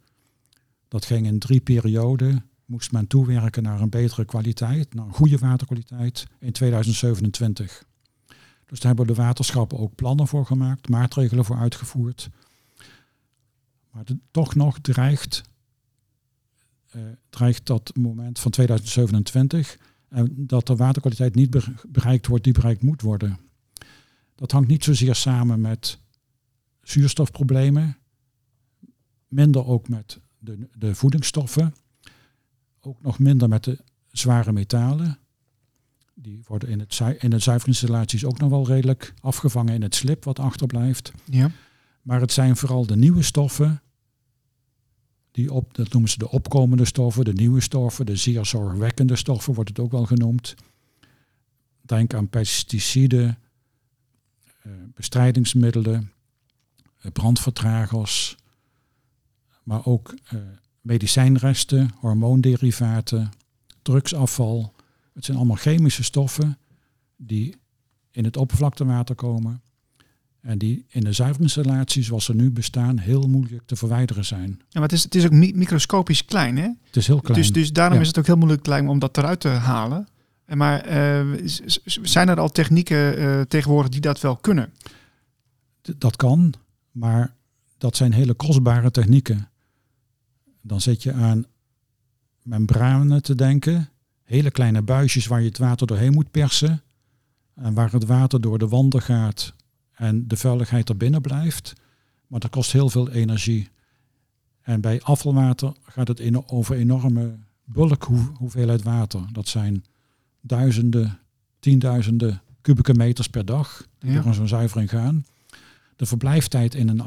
Speaker 4: Dat ging in drie perioden, moest men toewerken naar een betere kwaliteit, naar een goede waterkwaliteit in 2027. Dus daar hebben de waterschappen ook plannen voor gemaakt, maatregelen voor uitgevoerd. Maar toch nog dreigt, uh, dreigt dat moment van 2027 en dat de waterkwaliteit niet bereikt wordt die bereikt moet worden. Dat hangt niet zozeer samen met zuurstofproblemen, minder ook met de, de voedingsstoffen, ook nog minder met de zware metalen. Die worden in, het, in de zuiveringsinstallaties ook nog wel redelijk afgevangen in het slip wat achterblijft.
Speaker 1: Ja.
Speaker 4: Maar het zijn vooral de nieuwe stoffen, die op, dat noemen ze de opkomende stoffen, de nieuwe stoffen, de zeer zorgwekkende stoffen wordt het ook wel genoemd. Denk aan pesticiden, eh, bestrijdingsmiddelen, eh, brandvertragers, maar ook eh, medicijnresten, hormoonderivaten, drugsafval. Het zijn allemaal chemische stoffen die in het oppervlaktewater komen en die in de zuiveringsinstallaties zoals ze nu bestaan heel moeilijk te verwijderen zijn. Ja,
Speaker 1: maar het is, het is ook microscopisch klein hè?
Speaker 4: Het is heel klein.
Speaker 1: Dus, dus daarom is het ook heel moeilijk klein om dat eruit te halen. Maar uh, zijn er al technieken uh, tegenwoordig die dat wel kunnen?
Speaker 4: dat kan, maar dat zijn hele kostbare technieken. Dan zit je aan membranen te denken, hele kleine buisjes waar je het water doorheen moet persen. En waar het water door de wanden gaat en de vuiligheid er binnen blijft. Maar dat kost heel veel energie. En bij afvalwater gaat het in, over enorme bulk hoeveelheid water. Dat zijn duizenden, tienduizenden kubieke meters per dag die ja. door zo'n zuivering gaan. De verblijftijd in een eh,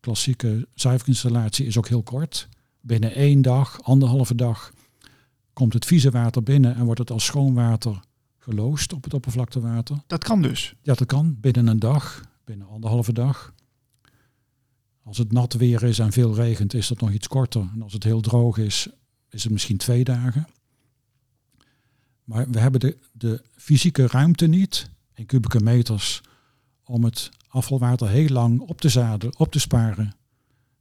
Speaker 4: klassieke zuiverinstallatie is ook heel kort. Binnen één dag, anderhalve dag, komt het vieze water binnen en wordt het als schoon water geloosd op het oppervlaktewater.
Speaker 1: Dat kan dus?
Speaker 4: Ja, dat kan. Binnen een dag, binnen anderhalve dag. Als het nat weer is en veel regent, is dat nog iets korter. En als het heel droog is, is het misschien twee dagen. Maar we hebben de, de fysieke ruimte niet, in kubieke meters, om het afvalwater heel lang op te zaden, op te sparen.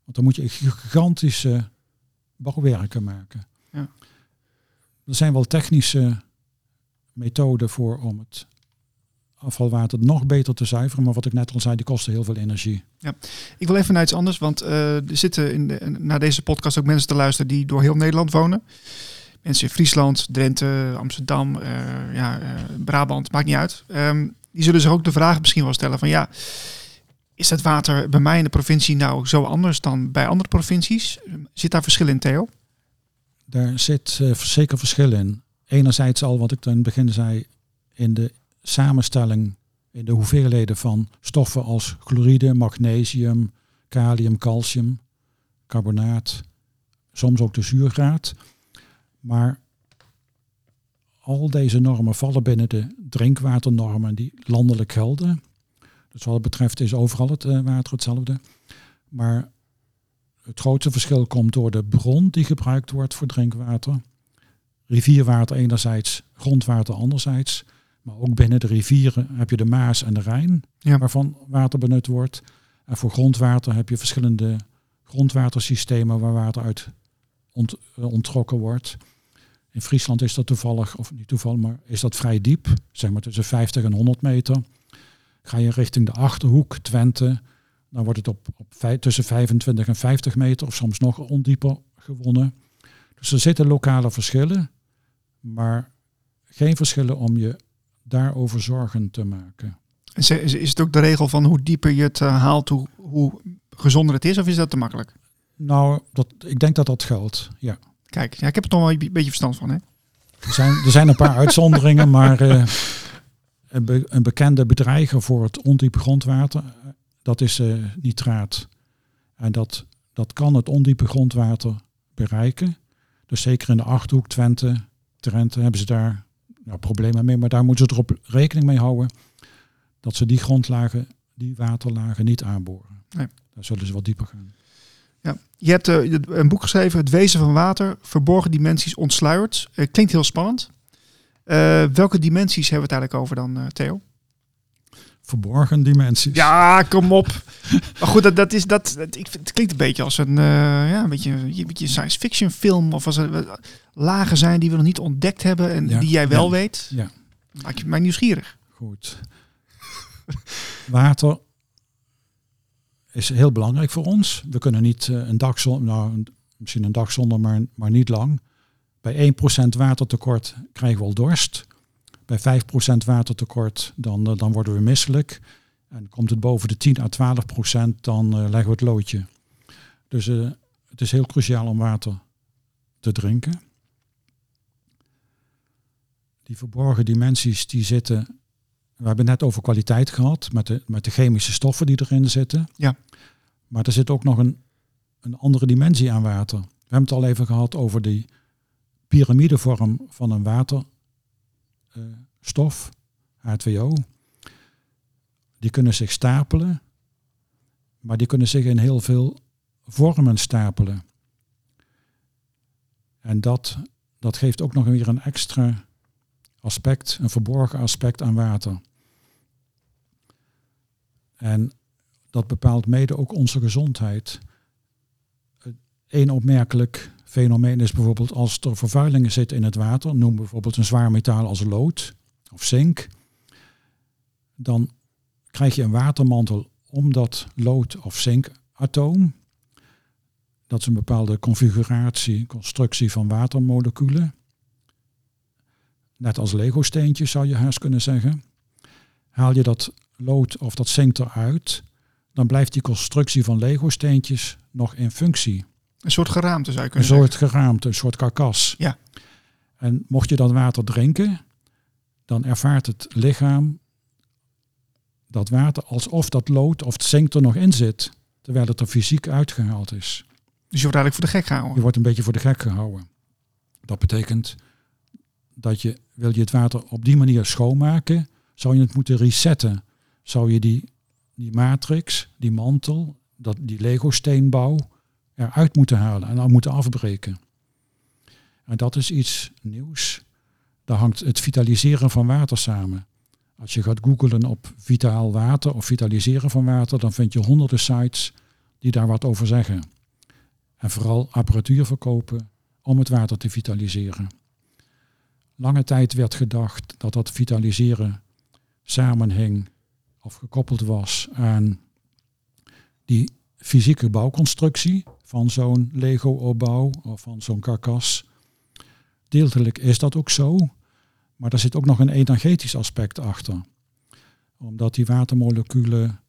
Speaker 4: Want dan moet je gigantische bouwwerken maken.
Speaker 1: Ja.
Speaker 4: Er zijn wel technische methoden voor om het afvalwater nog beter te zuiveren. Maar wat ik net al zei, die kosten heel veel energie.
Speaker 1: Ja, ik wil even naar iets anders, want uh, er zitten in naar deze podcast ook mensen te luisteren die door heel Nederland wonen. Mensen in Friesland, Drenthe, Amsterdam, uh, ja, uh, Brabant, maakt niet uit. Um, die zullen zich ook de vraag misschien wel stellen van ja, is het water bij mij in de provincie nou zo anders dan bij andere provincies? Zit daar verschil in, Theo?
Speaker 4: Daar zit uh, zeker verschil in. Enerzijds al wat ik in het begin zei, in de samenstelling, in de hoeveelheden van stoffen als chloride, magnesium, kalium, calcium, carbonaat, soms ook de zuurgraad. Maar al deze normen vallen binnen de drinkwaternormen die landelijk gelden. Dus wat het betreft is overal het uh, water hetzelfde. Maar het grootste verschil komt door de bron die gebruikt wordt voor drinkwater. Rivierwater enerzijds, grondwater anderzijds. Maar ook binnen de rivieren heb je de Maas en de Rijn, ja. waarvan water benut wordt. En voor grondwater heb je verschillende grondwatersystemen waar water uit ont, uh, onttrokken wordt. In Friesland is dat toevallig, of niet toevallig, maar is dat vrij diep, zeg maar tussen 50 en 100 meter. Ga je richting de Achterhoek, Twente, dan wordt het op, op tussen 25 en 50 meter of soms nog ondieper gewonnen. Dus er zitten lokale verschillen, maar geen verschillen om je daarover zorgen te maken.
Speaker 1: Is, is het ook de regel van hoe dieper je het uh, haalt, hoe, hoe gezonder het is, of is dat te makkelijk?
Speaker 4: Nou, dat, ik denk dat dat geldt, ja.
Speaker 1: Kijk, ja, ik heb er toch wel een beetje verstand van. Hè?
Speaker 4: Er, zijn, er zijn een paar uitzonderingen, maar uh, een, een, bekende bedreiger voor het ondiepe grondwater, dat is uh, nitraat. En dat, dat kan het ondiepe grondwater bereiken. Dus zeker in de Achterhoek, Twente, Trent hebben ze daar nou, problemen mee, maar daar moeten ze erop rekening mee houden dat ze die grondlagen, die waterlagen niet aanboren.
Speaker 1: Nee.
Speaker 4: Daar zullen ze wat dieper gaan.
Speaker 1: Ja. Je hebt eh, een boek geschreven, Het Wezen van Water, Verborgen Dimensies Ontsluierd. Uh, klinkt heel spannend. Uh, welke dimensies hebben we het eigenlijk over dan, Theo?
Speaker 4: Verborgen dimensies.
Speaker 1: Ja, kom op. maar goed, dat, dat is dat. dat ik, het klinkt een beetje als een, ja, een beetje, een beetje science fiction film. Of als er lagen zijn die we nog niet ontdekt hebben en
Speaker 4: Ja.
Speaker 1: die jij wel
Speaker 4: Ja.
Speaker 1: weet.
Speaker 4: Ja.
Speaker 1: Maak je mij nieuwsgierig.
Speaker 4: Goed. Water is heel belangrijk voor ons. We kunnen niet eh, een dag zonder, nou, een- misschien een dag zonder, maar, maar niet lang. Bij 1% watertekort krijgen we al dorst. Bij 5% watertekort dan, eh, dan worden we misselijk. En komt het boven de 10 à 12%, dan eh, leggen we het loodje. Dus eh, het is heel cruciaal om water te drinken. Die verborgen dimensies die zitten we hebben het net over kwaliteit gehad, met de, met de chemische stoffen die erin zitten.
Speaker 1: Ja.
Speaker 4: Maar er zit ook nog een, een andere dimensie aan water. We hebben het al even gehad over die piramidevorm van een waterstof, H2O. Die kunnen zich stapelen, maar die kunnen zich in heel veel vormen stapelen. En dat, dat geeft ook nog weer een extra aspect, een verborgen aspect aan water. En dat bepaalt mede ook onze gezondheid. Een opmerkelijk fenomeen is bijvoorbeeld als er vervuilingen zitten in het water, noem bijvoorbeeld een zwaar metaal als lood of zink, dan krijg je een watermantel om dat lood of zinkatoom. Dat is een bepaalde configuratie, constructie van watermoleculen net als Lego-steentjes zou je haast kunnen zeggen. Haal je dat lood of dat zink eruit, dan blijft die constructie van Lego-steentjes nog in functie.
Speaker 1: Een soort geraamte zou je
Speaker 4: Een
Speaker 1: kunnen
Speaker 4: soort geraamte, een soort karkas.
Speaker 1: Ja.
Speaker 4: En mocht je dat water drinken, dan ervaart het lichaam dat water alsof dat lood of het zink er nog in zit, terwijl het er fysiek uitgehaald is.
Speaker 1: Dus je wordt eigenlijk voor de gek
Speaker 4: Je
Speaker 1: gehouden.
Speaker 4: wordt een beetje voor de gek gehouden. Dat betekent dat je, wil je het water op die manier schoonmaken, zou je het moeten resetten. Zou je die, die matrix, die mantel, dat, die Lego-steenbouw eruit moeten halen en dan moeten afbreken. En dat is iets nieuws. Daar hangt het vitaliseren van water samen. Als je gaat googlen op vitaal water of vitaliseren van water, dan vind je honderden sites die daar wat over zeggen. En vooral apparatuur verkopen om het water te vitaliseren. Lange tijd werd gedacht dat dat vitaliseren samenhing of gekoppeld was aan die fysieke bouwconstructie van zo'n Lego-opbouw of van zo'n karkas. Deeltelijk is dat ook zo, maar daar zit ook nog een energetisch aspect achter. Omdat die watermoleculen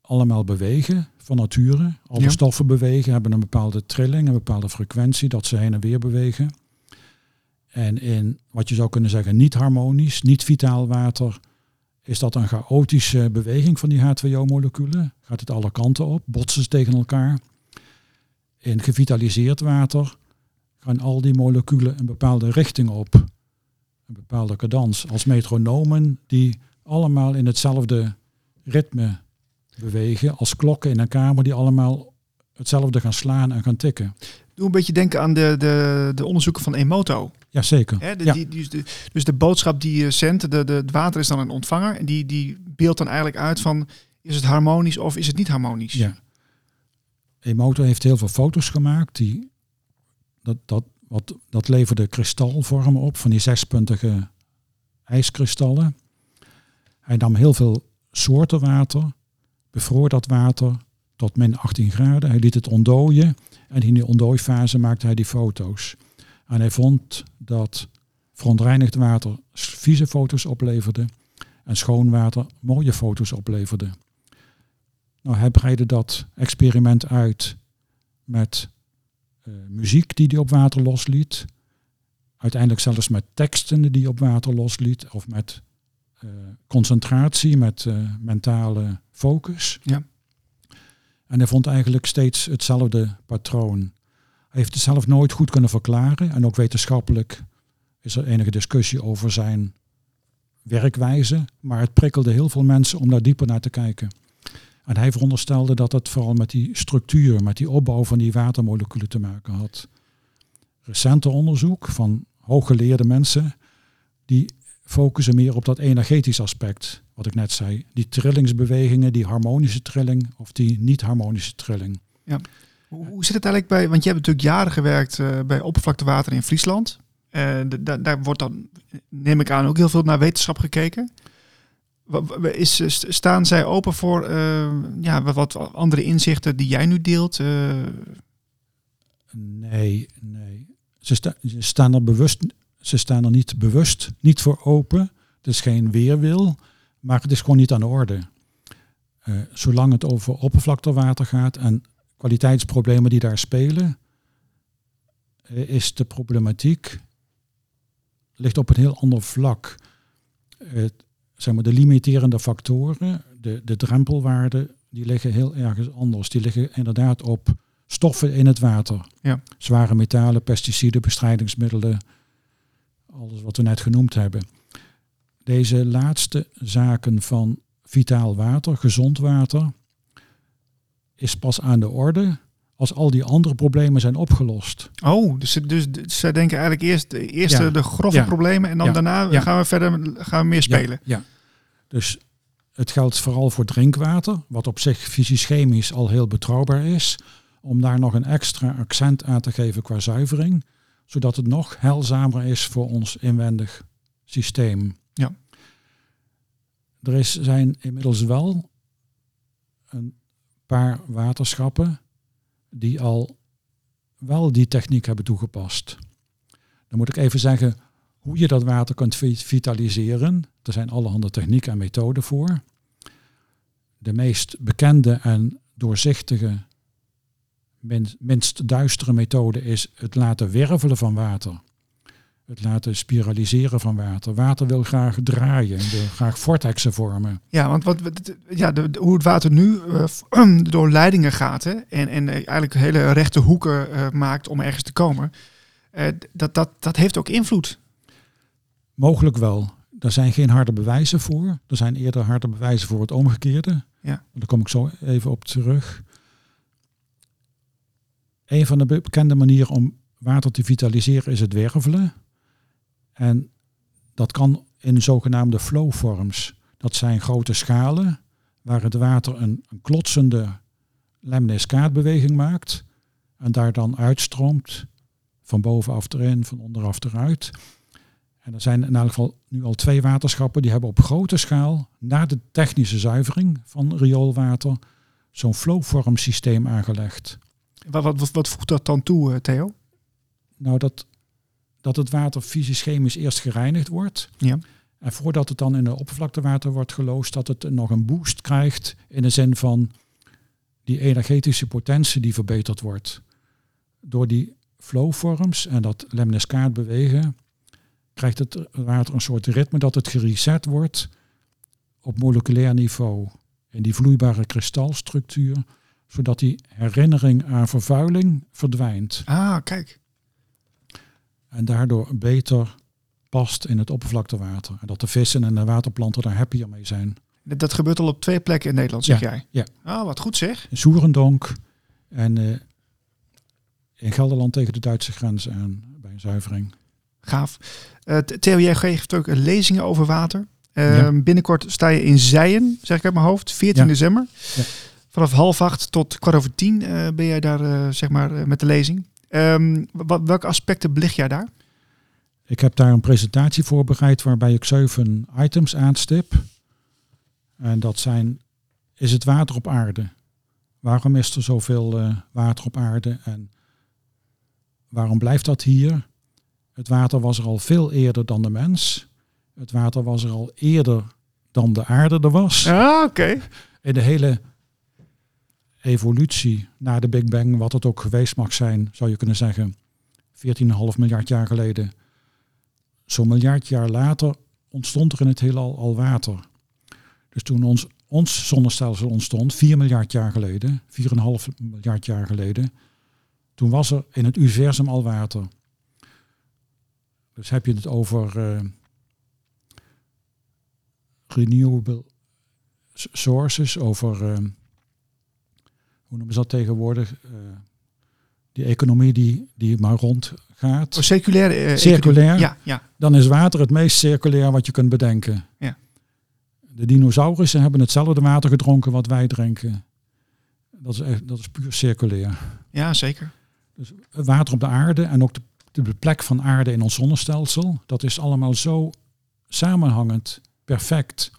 Speaker 4: allemaal bewegen van nature. Alle
Speaker 1: Ja.
Speaker 4: stoffen bewegen, hebben een bepaalde trilling, een bepaalde frequentie, dat ze heen en weer bewegen. En in wat je zou kunnen zeggen niet harmonisch, niet vitaal water, is dat een chaotische beweging van die H2O-moleculen. Gaat het alle kanten op, botsen ze tegen elkaar. In gevitaliseerd water gaan al die moleculen een bepaalde richting op. Een bepaalde cadans. Als metronomen die allemaal in hetzelfde ritme bewegen. Als klokken in een kamer die allemaal hetzelfde gaan slaan en gaan tikken.
Speaker 1: Doe een beetje denken aan de, de, de onderzoeken van Emoto.
Speaker 4: Jazeker.
Speaker 1: Hè, de,
Speaker 4: ja.
Speaker 1: die, die, de, dus de boodschap die je zendt, de, de, het water is dan een ontvanger. En die, die beeldt dan eigenlijk uit van, is het harmonisch of is het niet harmonisch?
Speaker 4: Ja. Emoto heeft heel veel foto's gemaakt. Die, dat, dat, wat, dat leverde kristalvormen op van die zespuntige ijskristallen. Hij nam heel veel soorten water, bevroor dat water tot min 18 graden. Hij liet het ontdooien en in die ontdooifase maakte hij die foto's. En hij vond dat verontreinigd water vieze foto's opleverde en schoon water mooie foto's opleverde. Nou, hij breidde dat experiment uit met uh, muziek die hij op water losliet. Uiteindelijk zelfs met teksten die hij op water losliet. Of met uh, concentratie, met uh, mentale focus.
Speaker 1: Ja.
Speaker 4: En hij vond eigenlijk steeds hetzelfde patroon. heeft het zelf nooit goed kunnen verklaren. En ook wetenschappelijk is er enige discussie over zijn werkwijze. Maar het prikkelde heel veel mensen om daar dieper naar te kijken. En hij veronderstelde dat het vooral met die structuur, met die opbouw van die watermoleculen te maken had. Recente onderzoek van hooggeleerde mensen, die focussen meer op dat energetisch aspect, wat ik net zei. Die trillingsbewegingen, die harmonische trilling of die niet-harmonische trilling.
Speaker 1: Hoe, hoe zit het eigenlijk bij, want je hebt natuurlijk jaren gewerkt eh, bij oppervlaktewater in Friesland. Eh, d- da- daar wordt dan, neem ik aan, ook heel veel naar wetenschap gekeken. Is, st- staan zij open voor eh, ja, wat- andere inzichten die jij nu deelt?
Speaker 4: Nee, nee. Ze, sta- ze staan er bewust, ze staan er niet bewust niet voor open. Het is geen weerwil, maar het is gewoon niet aan de orde. Eh, zolang het over oppervlaktewater gaat en kwaliteitsproblemen die daar spelen, eh, is de problematiek ligt op een heel ander vlak. Het, zeg maar, de limiterende factoren, de, de drempelwaarden, die liggen heel ergens anders. Die liggen inderdaad op stoffen in het water.
Speaker 1: Ja.
Speaker 4: Zware metalen, pesticiden, bestrijdingsmiddelen, alles wat we net genoemd hebben. Deze laatste zaken van vitaal water, gezond water, is pas aan de orde als al die andere problemen zijn opgelost.
Speaker 1: oh, dus, ze- dus, dus zij denken eigenlijk eerst, eerst
Speaker 4: Ja.
Speaker 1: de grove
Speaker 4: Ja.
Speaker 1: problemen en dan
Speaker 4: Ja.
Speaker 1: daarna
Speaker 4: Ja.
Speaker 1: gaan we verder gaan we meer spelen.
Speaker 4: Ja. Dus het geldt vooral voor drinkwater, wat op zich fysisch-chemisch al heel betrouwbaar is, om daar nog een extra accent aan te geven qua zuivering, zodat het nog heilzamer is voor ons inwendig systeem.
Speaker 1: Ja.
Speaker 4: Er is, zijn inmiddels wel een paar waterschappen die al wel die techniek hebben toegepast. Dan moet ik even zeggen hoe je dat water kunt vi- vitaliseren. Er zijn allerhande technieken en methoden voor. De meest bekende en doorzichtige, minst duistere methode is het laten wervelen van water. Het laten spiraliseren van water. Water wil graag draaien, wil graag vortexen vormen.
Speaker 1: Ja, want wat, ja, de, de- hoe het water nu eh, [CLEARS THROAT] door leidingen gaat hè, en, en eigenlijk hele rechte hoeken eh, maakt om ergens te komen, eh, dat, dat, dat heeft ook invloed.
Speaker 4: Mogelijk wel. Er zijn geen harde bewijzen voor. Er zijn eerder harde bewijzen voor het omgekeerde.
Speaker 1: Ja.
Speaker 4: Daar kom ik zo even op terug. Een van de bekende manieren om water te vitaliseren is het wervelen. En dat kan in zogenaamde flowforms. Dat zijn grote schalen waar het water een, een klotsende lemniscaatbeweging maakt. En daar dan uitstroomt van bovenaf erin, van onderaf eruit. En er zijn in elk geval nu al twee waterschappen die hebben op grote schaal, na de technische zuivering van rioolwater, zo'n flowform systeem aangelegd.
Speaker 1: Wat, wat, voegt dat dan toe, eh, Theo?
Speaker 4: Nou, dat, dat het water fysisch-chemisch eerst gereinigd wordt.
Speaker 1: Ja.
Speaker 4: En voordat het dan in het oppervlaktewater wordt geloosd, dat het nog een boost krijgt in de zin van die energetische potentie die verbeterd wordt. Door die flowforms en dat lemniscaat bewegen, krijgt het water een soort ritme dat het gereset wordt op moleculair niveau. In die vloeibare kristalstructuur, zodat die herinnering aan vervuiling verdwijnt.
Speaker 1: Ah, kijk.
Speaker 4: En daardoor beter past in het oppervlaktewater. En dat de vissen en de waterplanten daar happier mee zijn.
Speaker 1: Dat, gebeurt al op twee plekken in Nederland, zeg
Speaker 4: Ja,
Speaker 1: jij?
Speaker 4: ja.
Speaker 1: Ah, wat goed zeg.
Speaker 4: In Soerendonk en eh, in Gelderland tegen de Duitse grens aan bij een zuivering.
Speaker 1: Gaaf. Th- Theo, jij geeft ook lezingen over water. Eh,
Speaker 4: Ja.
Speaker 1: Binnenkort sta je in Zijen, zeg ik uit mijn hoofd, 14
Speaker 4: Ja.
Speaker 1: december.
Speaker 4: Ja.
Speaker 1: Vanaf half acht tot kwart over tien eh, ben jij daar eh, zeg maar, eh, met de lezing. Wa- welke aspecten belicht jij daar?
Speaker 4: Ik heb daar een presentatie voorbereid waarbij ik zeven items aanstip. En dat zijn, is het water op aarde? Waarom is er zoveel water op aarde? En waarom blijft dat hier? Het water was er al veel eerder dan de mens. Het water was er al eerder dan de aarde er was.
Speaker 1: Ah, oké.
Speaker 4: In de hele evolutie na de Big Bang, wat het ook geweest mag zijn, zou je kunnen zeggen, 14,5 miljard jaar geleden. Zo'n miljard jaar later ontstond er in het heelal al water. Dus toen ons, ons zonnestelsel ontstond, 4 miljard jaar geleden, 4,5 miljard jaar geleden, toen was er in het universum al water. Dus heb je het over eh, renewable sources, over, eh, hoe noemen ze dat tegenwoordig, Eh, die economie die, die maar rondgaat.
Speaker 1: Oh, circulaire eh,
Speaker 4: Circulair?
Speaker 1: Ja, ja.
Speaker 4: Dan is water het meest circulair wat je kunt bedenken.
Speaker 1: Ja.
Speaker 4: De dinosaurussen hebben hetzelfde water gedronken wat wij drinken. Dat is, echt, dat is puur circulair.
Speaker 1: ja, zeker.
Speaker 4: Dus het water op de aarde en ook de, de plek van aarde in ons zonnestelsel, dat is allemaal zo samenhangend, perfect,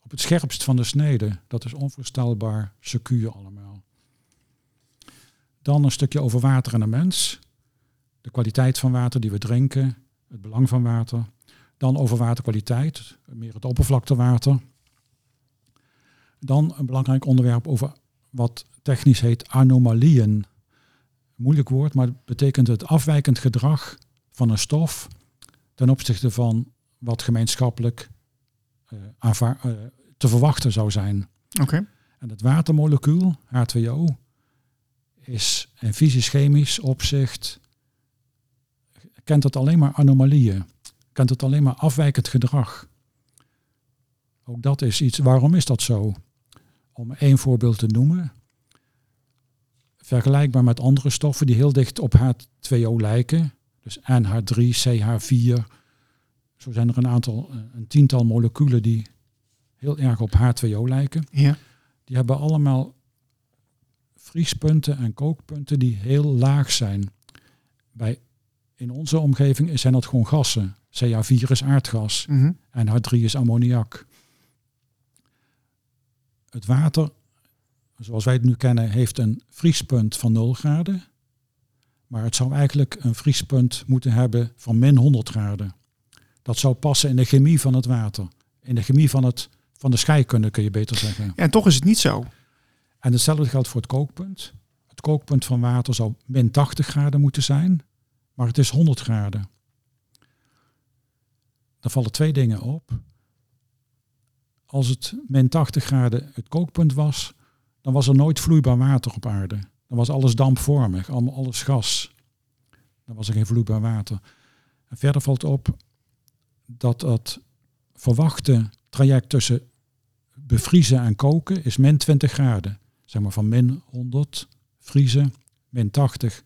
Speaker 4: op het scherpst van de snede. Dat is onvoorstelbaar secuur allemaal. Dan een stukje over water en de mens. De kwaliteit van water die we drinken, het belang van water. Dan over waterkwaliteit, meer het oppervlaktewater. Dan een belangrijk onderwerp over wat technisch heet anomalieën moeilijk woord, maar het betekent het afwijkend gedrag van een stof ten opzichte van wat gemeenschappelijk eh, aanvaar- eh, te verwachten zou zijn.
Speaker 1: Oké.
Speaker 4: En het watermolecuul, H2O, is in fysisch-chemisch opzicht, kent het alleen maar anomalieën, kent het alleen maar afwijkend gedrag. Ook dat is iets, waarom is dat zo? Om één voorbeeld te noemen, vergelijkbaar met andere stoffen die heel dicht op H2O lijken. Dus NH3, CH4. Zo zijn er een aantal, eh, een tiental moleculen die heel erg op H2O lijken.
Speaker 1: Ja.
Speaker 4: Die hebben allemaal vriespunten en kookpunten die heel laag zijn. Bij, in onze omgeving zijn dat gewoon gassen. CH4 is aardgas
Speaker 1: Mhm.
Speaker 4: en H3 is ammoniak. Het water, zoals wij het nu kennen, heeft een vriespunt van 0 graden. Maar het zou eigenlijk een vriespunt moeten hebben van min 100 graden. Dat zou passen in de chemie van het water. In de chemie van, het, van de scheikunde kun je beter zeggen.
Speaker 1: Ja, en toch is het niet zo.
Speaker 4: En hetzelfde geldt voor het kookpunt. Het kookpunt van water zou min 80 graden moeten zijn, maar het is 100 graden. Dan vallen twee dingen op. Als het min 80 graden het kookpunt was, dan was er nooit vloeibaar water op aarde. Dan was alles dampvormig, allemaal alles gas. Dan was er geen vloeibaar water. En verder valt op dat het verwachte traject tussen bevriezen en koken is min 20 graden. Zeg maar van min 100 vriezen, min 80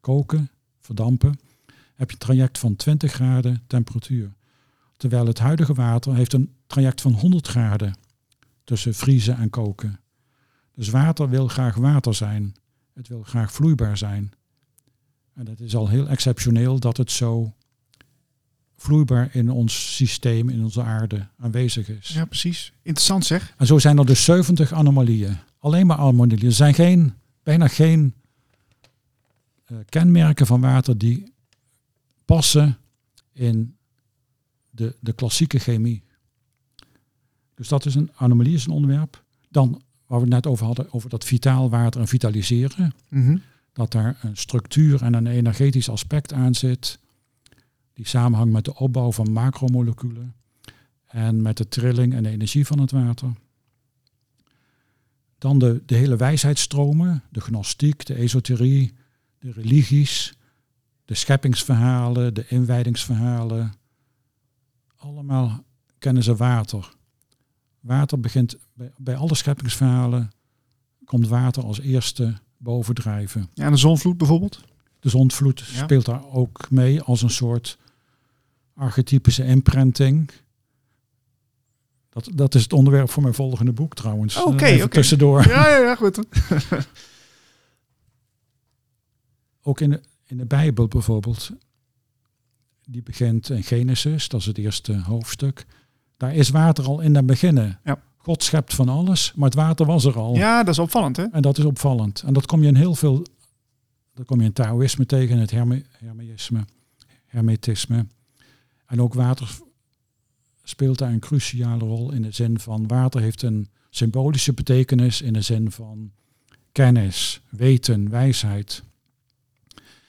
Speaker 4: koken, verdampen. Heb je een traject van 20 graden temperatuur. Terwijl het huidige water heeft een traject van 100 graden tussen vriezen en koken. Dus water wil graag water zijn. Het wil graag vloeibaar zijn. En het is al heel exceptioneel dat het zo vloeibaar in ons systeem, in onze aarde aanwezig is.
Speaker 1: Ja, precies. Interessant zeg.
Speaker 4: En zo zijn er dus 70 anomalieën. Alleen maar anomalieën. Er zijn geen, bijna geen eh, kenmerken van water die passen in de, de klassieke chemie. Dus dat is een anomalie, is een onderwerp. Dan, waar we het net over hadden, over dat vitaal water en vitaliseren.
Speaker 1: Mhm.
Speaker 4: Dat daar een structuur en een energetisch aspect aan zit. Die samenhangt met de opbouw van macromoleculen en met de trilling en de energie van het water. Dan de, de hele wijsheidsstromen, de gnostiek, de esoterie, de religies, de scheppingsverhalen, de inwijdingsverhalen. Allemaal kennen ze water. Water begint bij, bij alle scheppingsverhalen komt water als eerste bovendrijven.
Speaker 1: Ja, en de zonvloed bijvoorbeeld.
Speaker 4: De zondvloed
Speaker 1: Ja.
Speaker 4: speelt daar ook mee als een soort archetypische imprinting. Dat, dat is het onderwerp voor mijn volgende boek trouwens.
Speaker 1: Oké,
Speaker 4: Eh,
Speaker 1: oké.
Speaker 4: tussendoor.
Speaker 1: Ja, ja, ja, goed. [LAUGHS]
Speaker 4: Ook in de, in de Bijbel bijvoorbeeld. Die begint in Genesis, dat is het eerste hoofdstuk. Daar is water al in het beginnen.
Speaker 1: Ja.
Speaker 4: God schept van alles, maar het water was er al.
Speaker 1: Ja, dat is opvallend, hè?
Speaker 4: En dat is opvallend. En dat kom je in heel veel. Dat kom je in Taoïsme tegen, in het herme, hermeïsme, hermetisme. En ook water speelt daar een cruciale rol in de zin van water heeft een symbolische betekenis in de zin van kennis, weten, wijsheid.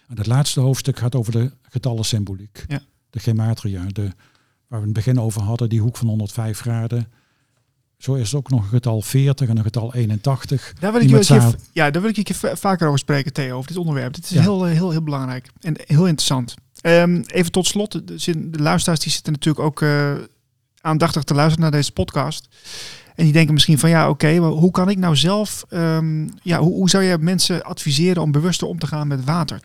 Speaker 4: En het laatste hoofdstuk gaat over de getallensymboliek.
Speaker 1: Ja.
Speaker 4: De gematria, de, waar we in het begin over hadden, die hoek van 105 graden. Zo is er ook nog een getal 40 en een getal 81.
Speaker 1: Daar wil ik, je ja, daar wil ik je vaker over spreken, Theo, over dit onderwerp. Dit is
Speaker 4: Ja.
Speaker 1: heel, eh, heel, heel belangrijk en heel interessant. Ehm, even tot slot, de, de luisteraars die zitten natuurlijk ook eh, aandachtig te luisteren naar deze podcast. En die denken misschien van ja, oké, maar hoe kan ik nou zelf, ehm, ja, hoe, hoe zou je mensen adviseren om bewuster om te gaan met water?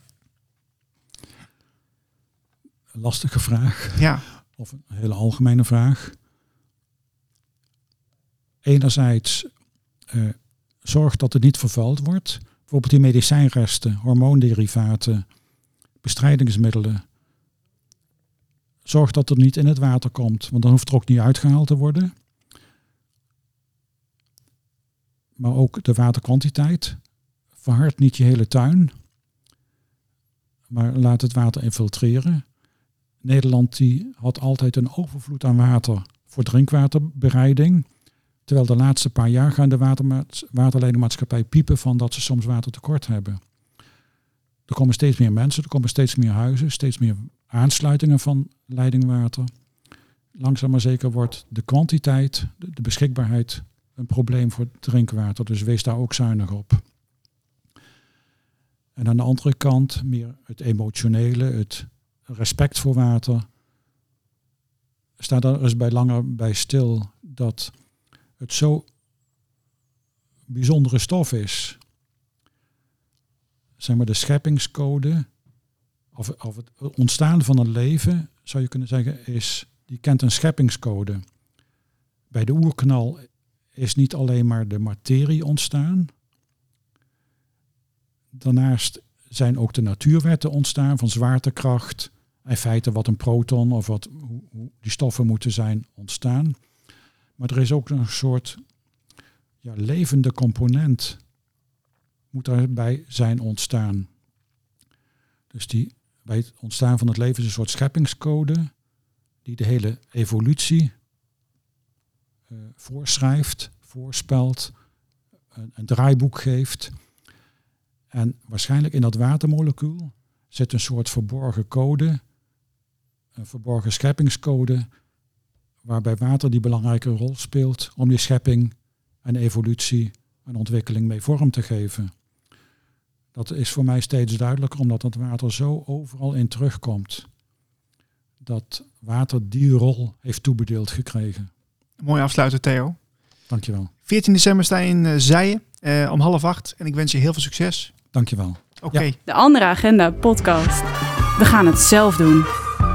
Speaker 4: Een lastige vraag.
Speaker 1: Ja,
Speaker 4: Of een hele algemene vraag. Enerzijds eh, zorg dat het niet vervuild wordt. Bijvoorbeeld die medicijnresten, hormoonderivaten, bestrijdingsmiddelen. Zorg dat het niet in het water komt, want dan hoeft er ook niet uitgehaald te worden. Maar ook de waterkwantiteit. Verhard niet je hele tuin, maar laat het water infiltreren. Nederland die had altijd een overvloed aan water voor drinkwaterbereiding. Terwijl de laatste paar jaar gaan de waterleidingmaatschappij piepen van dat ze soms watertekort hebben. Er komen steeds meer mensen, er komen steeds meer huizen, steeds meer aansluitingen van leidingwater. Langzaam maar zeker wordt de kwantiteit, de, beschikbaarheid een probleem voor drinkwater. Dus wees daar ook zuinig op. En aan de andere kant meer het emotionele, het respect voor water. Sta daar eens bij langer bij stil dat het zo bijzondere stof is. Zeg maar de scheppingscode, of, of het ontstaan van het leven, zou je kunnen zeggen, is, die kent een scheppingscode. Bij de oerknal is niet alleen maar de materie ontstaan. Daarnaast zijn ook de natuurwetten ontstaan van zwaartekracht. In feite wat een proton of wat, hoe die stoffen moeten zijn ontstaan. Maar er is ook een soort ja, levende component moet daarbij zijn ontstaan. Dus die, bij het ontstaan van het leven is een soort scheppingscode die de hele evolutie eh, voorschrijft, voorspelt, een, een draaiboek geeft. En waarschijnlijk in dat watermolecuul zit een soort verborgen code, een verborgen scheppingscode, waarbij water die belangrijke rol speelt om die schepping en evolutie en ontwikkeling mee vorm te geven. Dat is voor mij steeds duidelijker, omdat dat water zo overal in terugkomt. Dat water die rol heeft toebedeeld gekregen.
Speaker 1: mooi afsluiten, Theo.
Speaker 4: Dankjewel.
Speaker 1: 14 december sta je in eh Zijen eh, om half acht en ik wens je heel veel succes.
Speaker 4: Dankjewel.
Speaker 1: Oké,
Speaker 4: Ja.
Speaker 3: De Andere Agenda podcast. We gaan het zelf doen.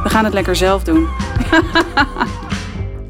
Speaker 3: We gaan het lekker zelf doen. [LAUGHS]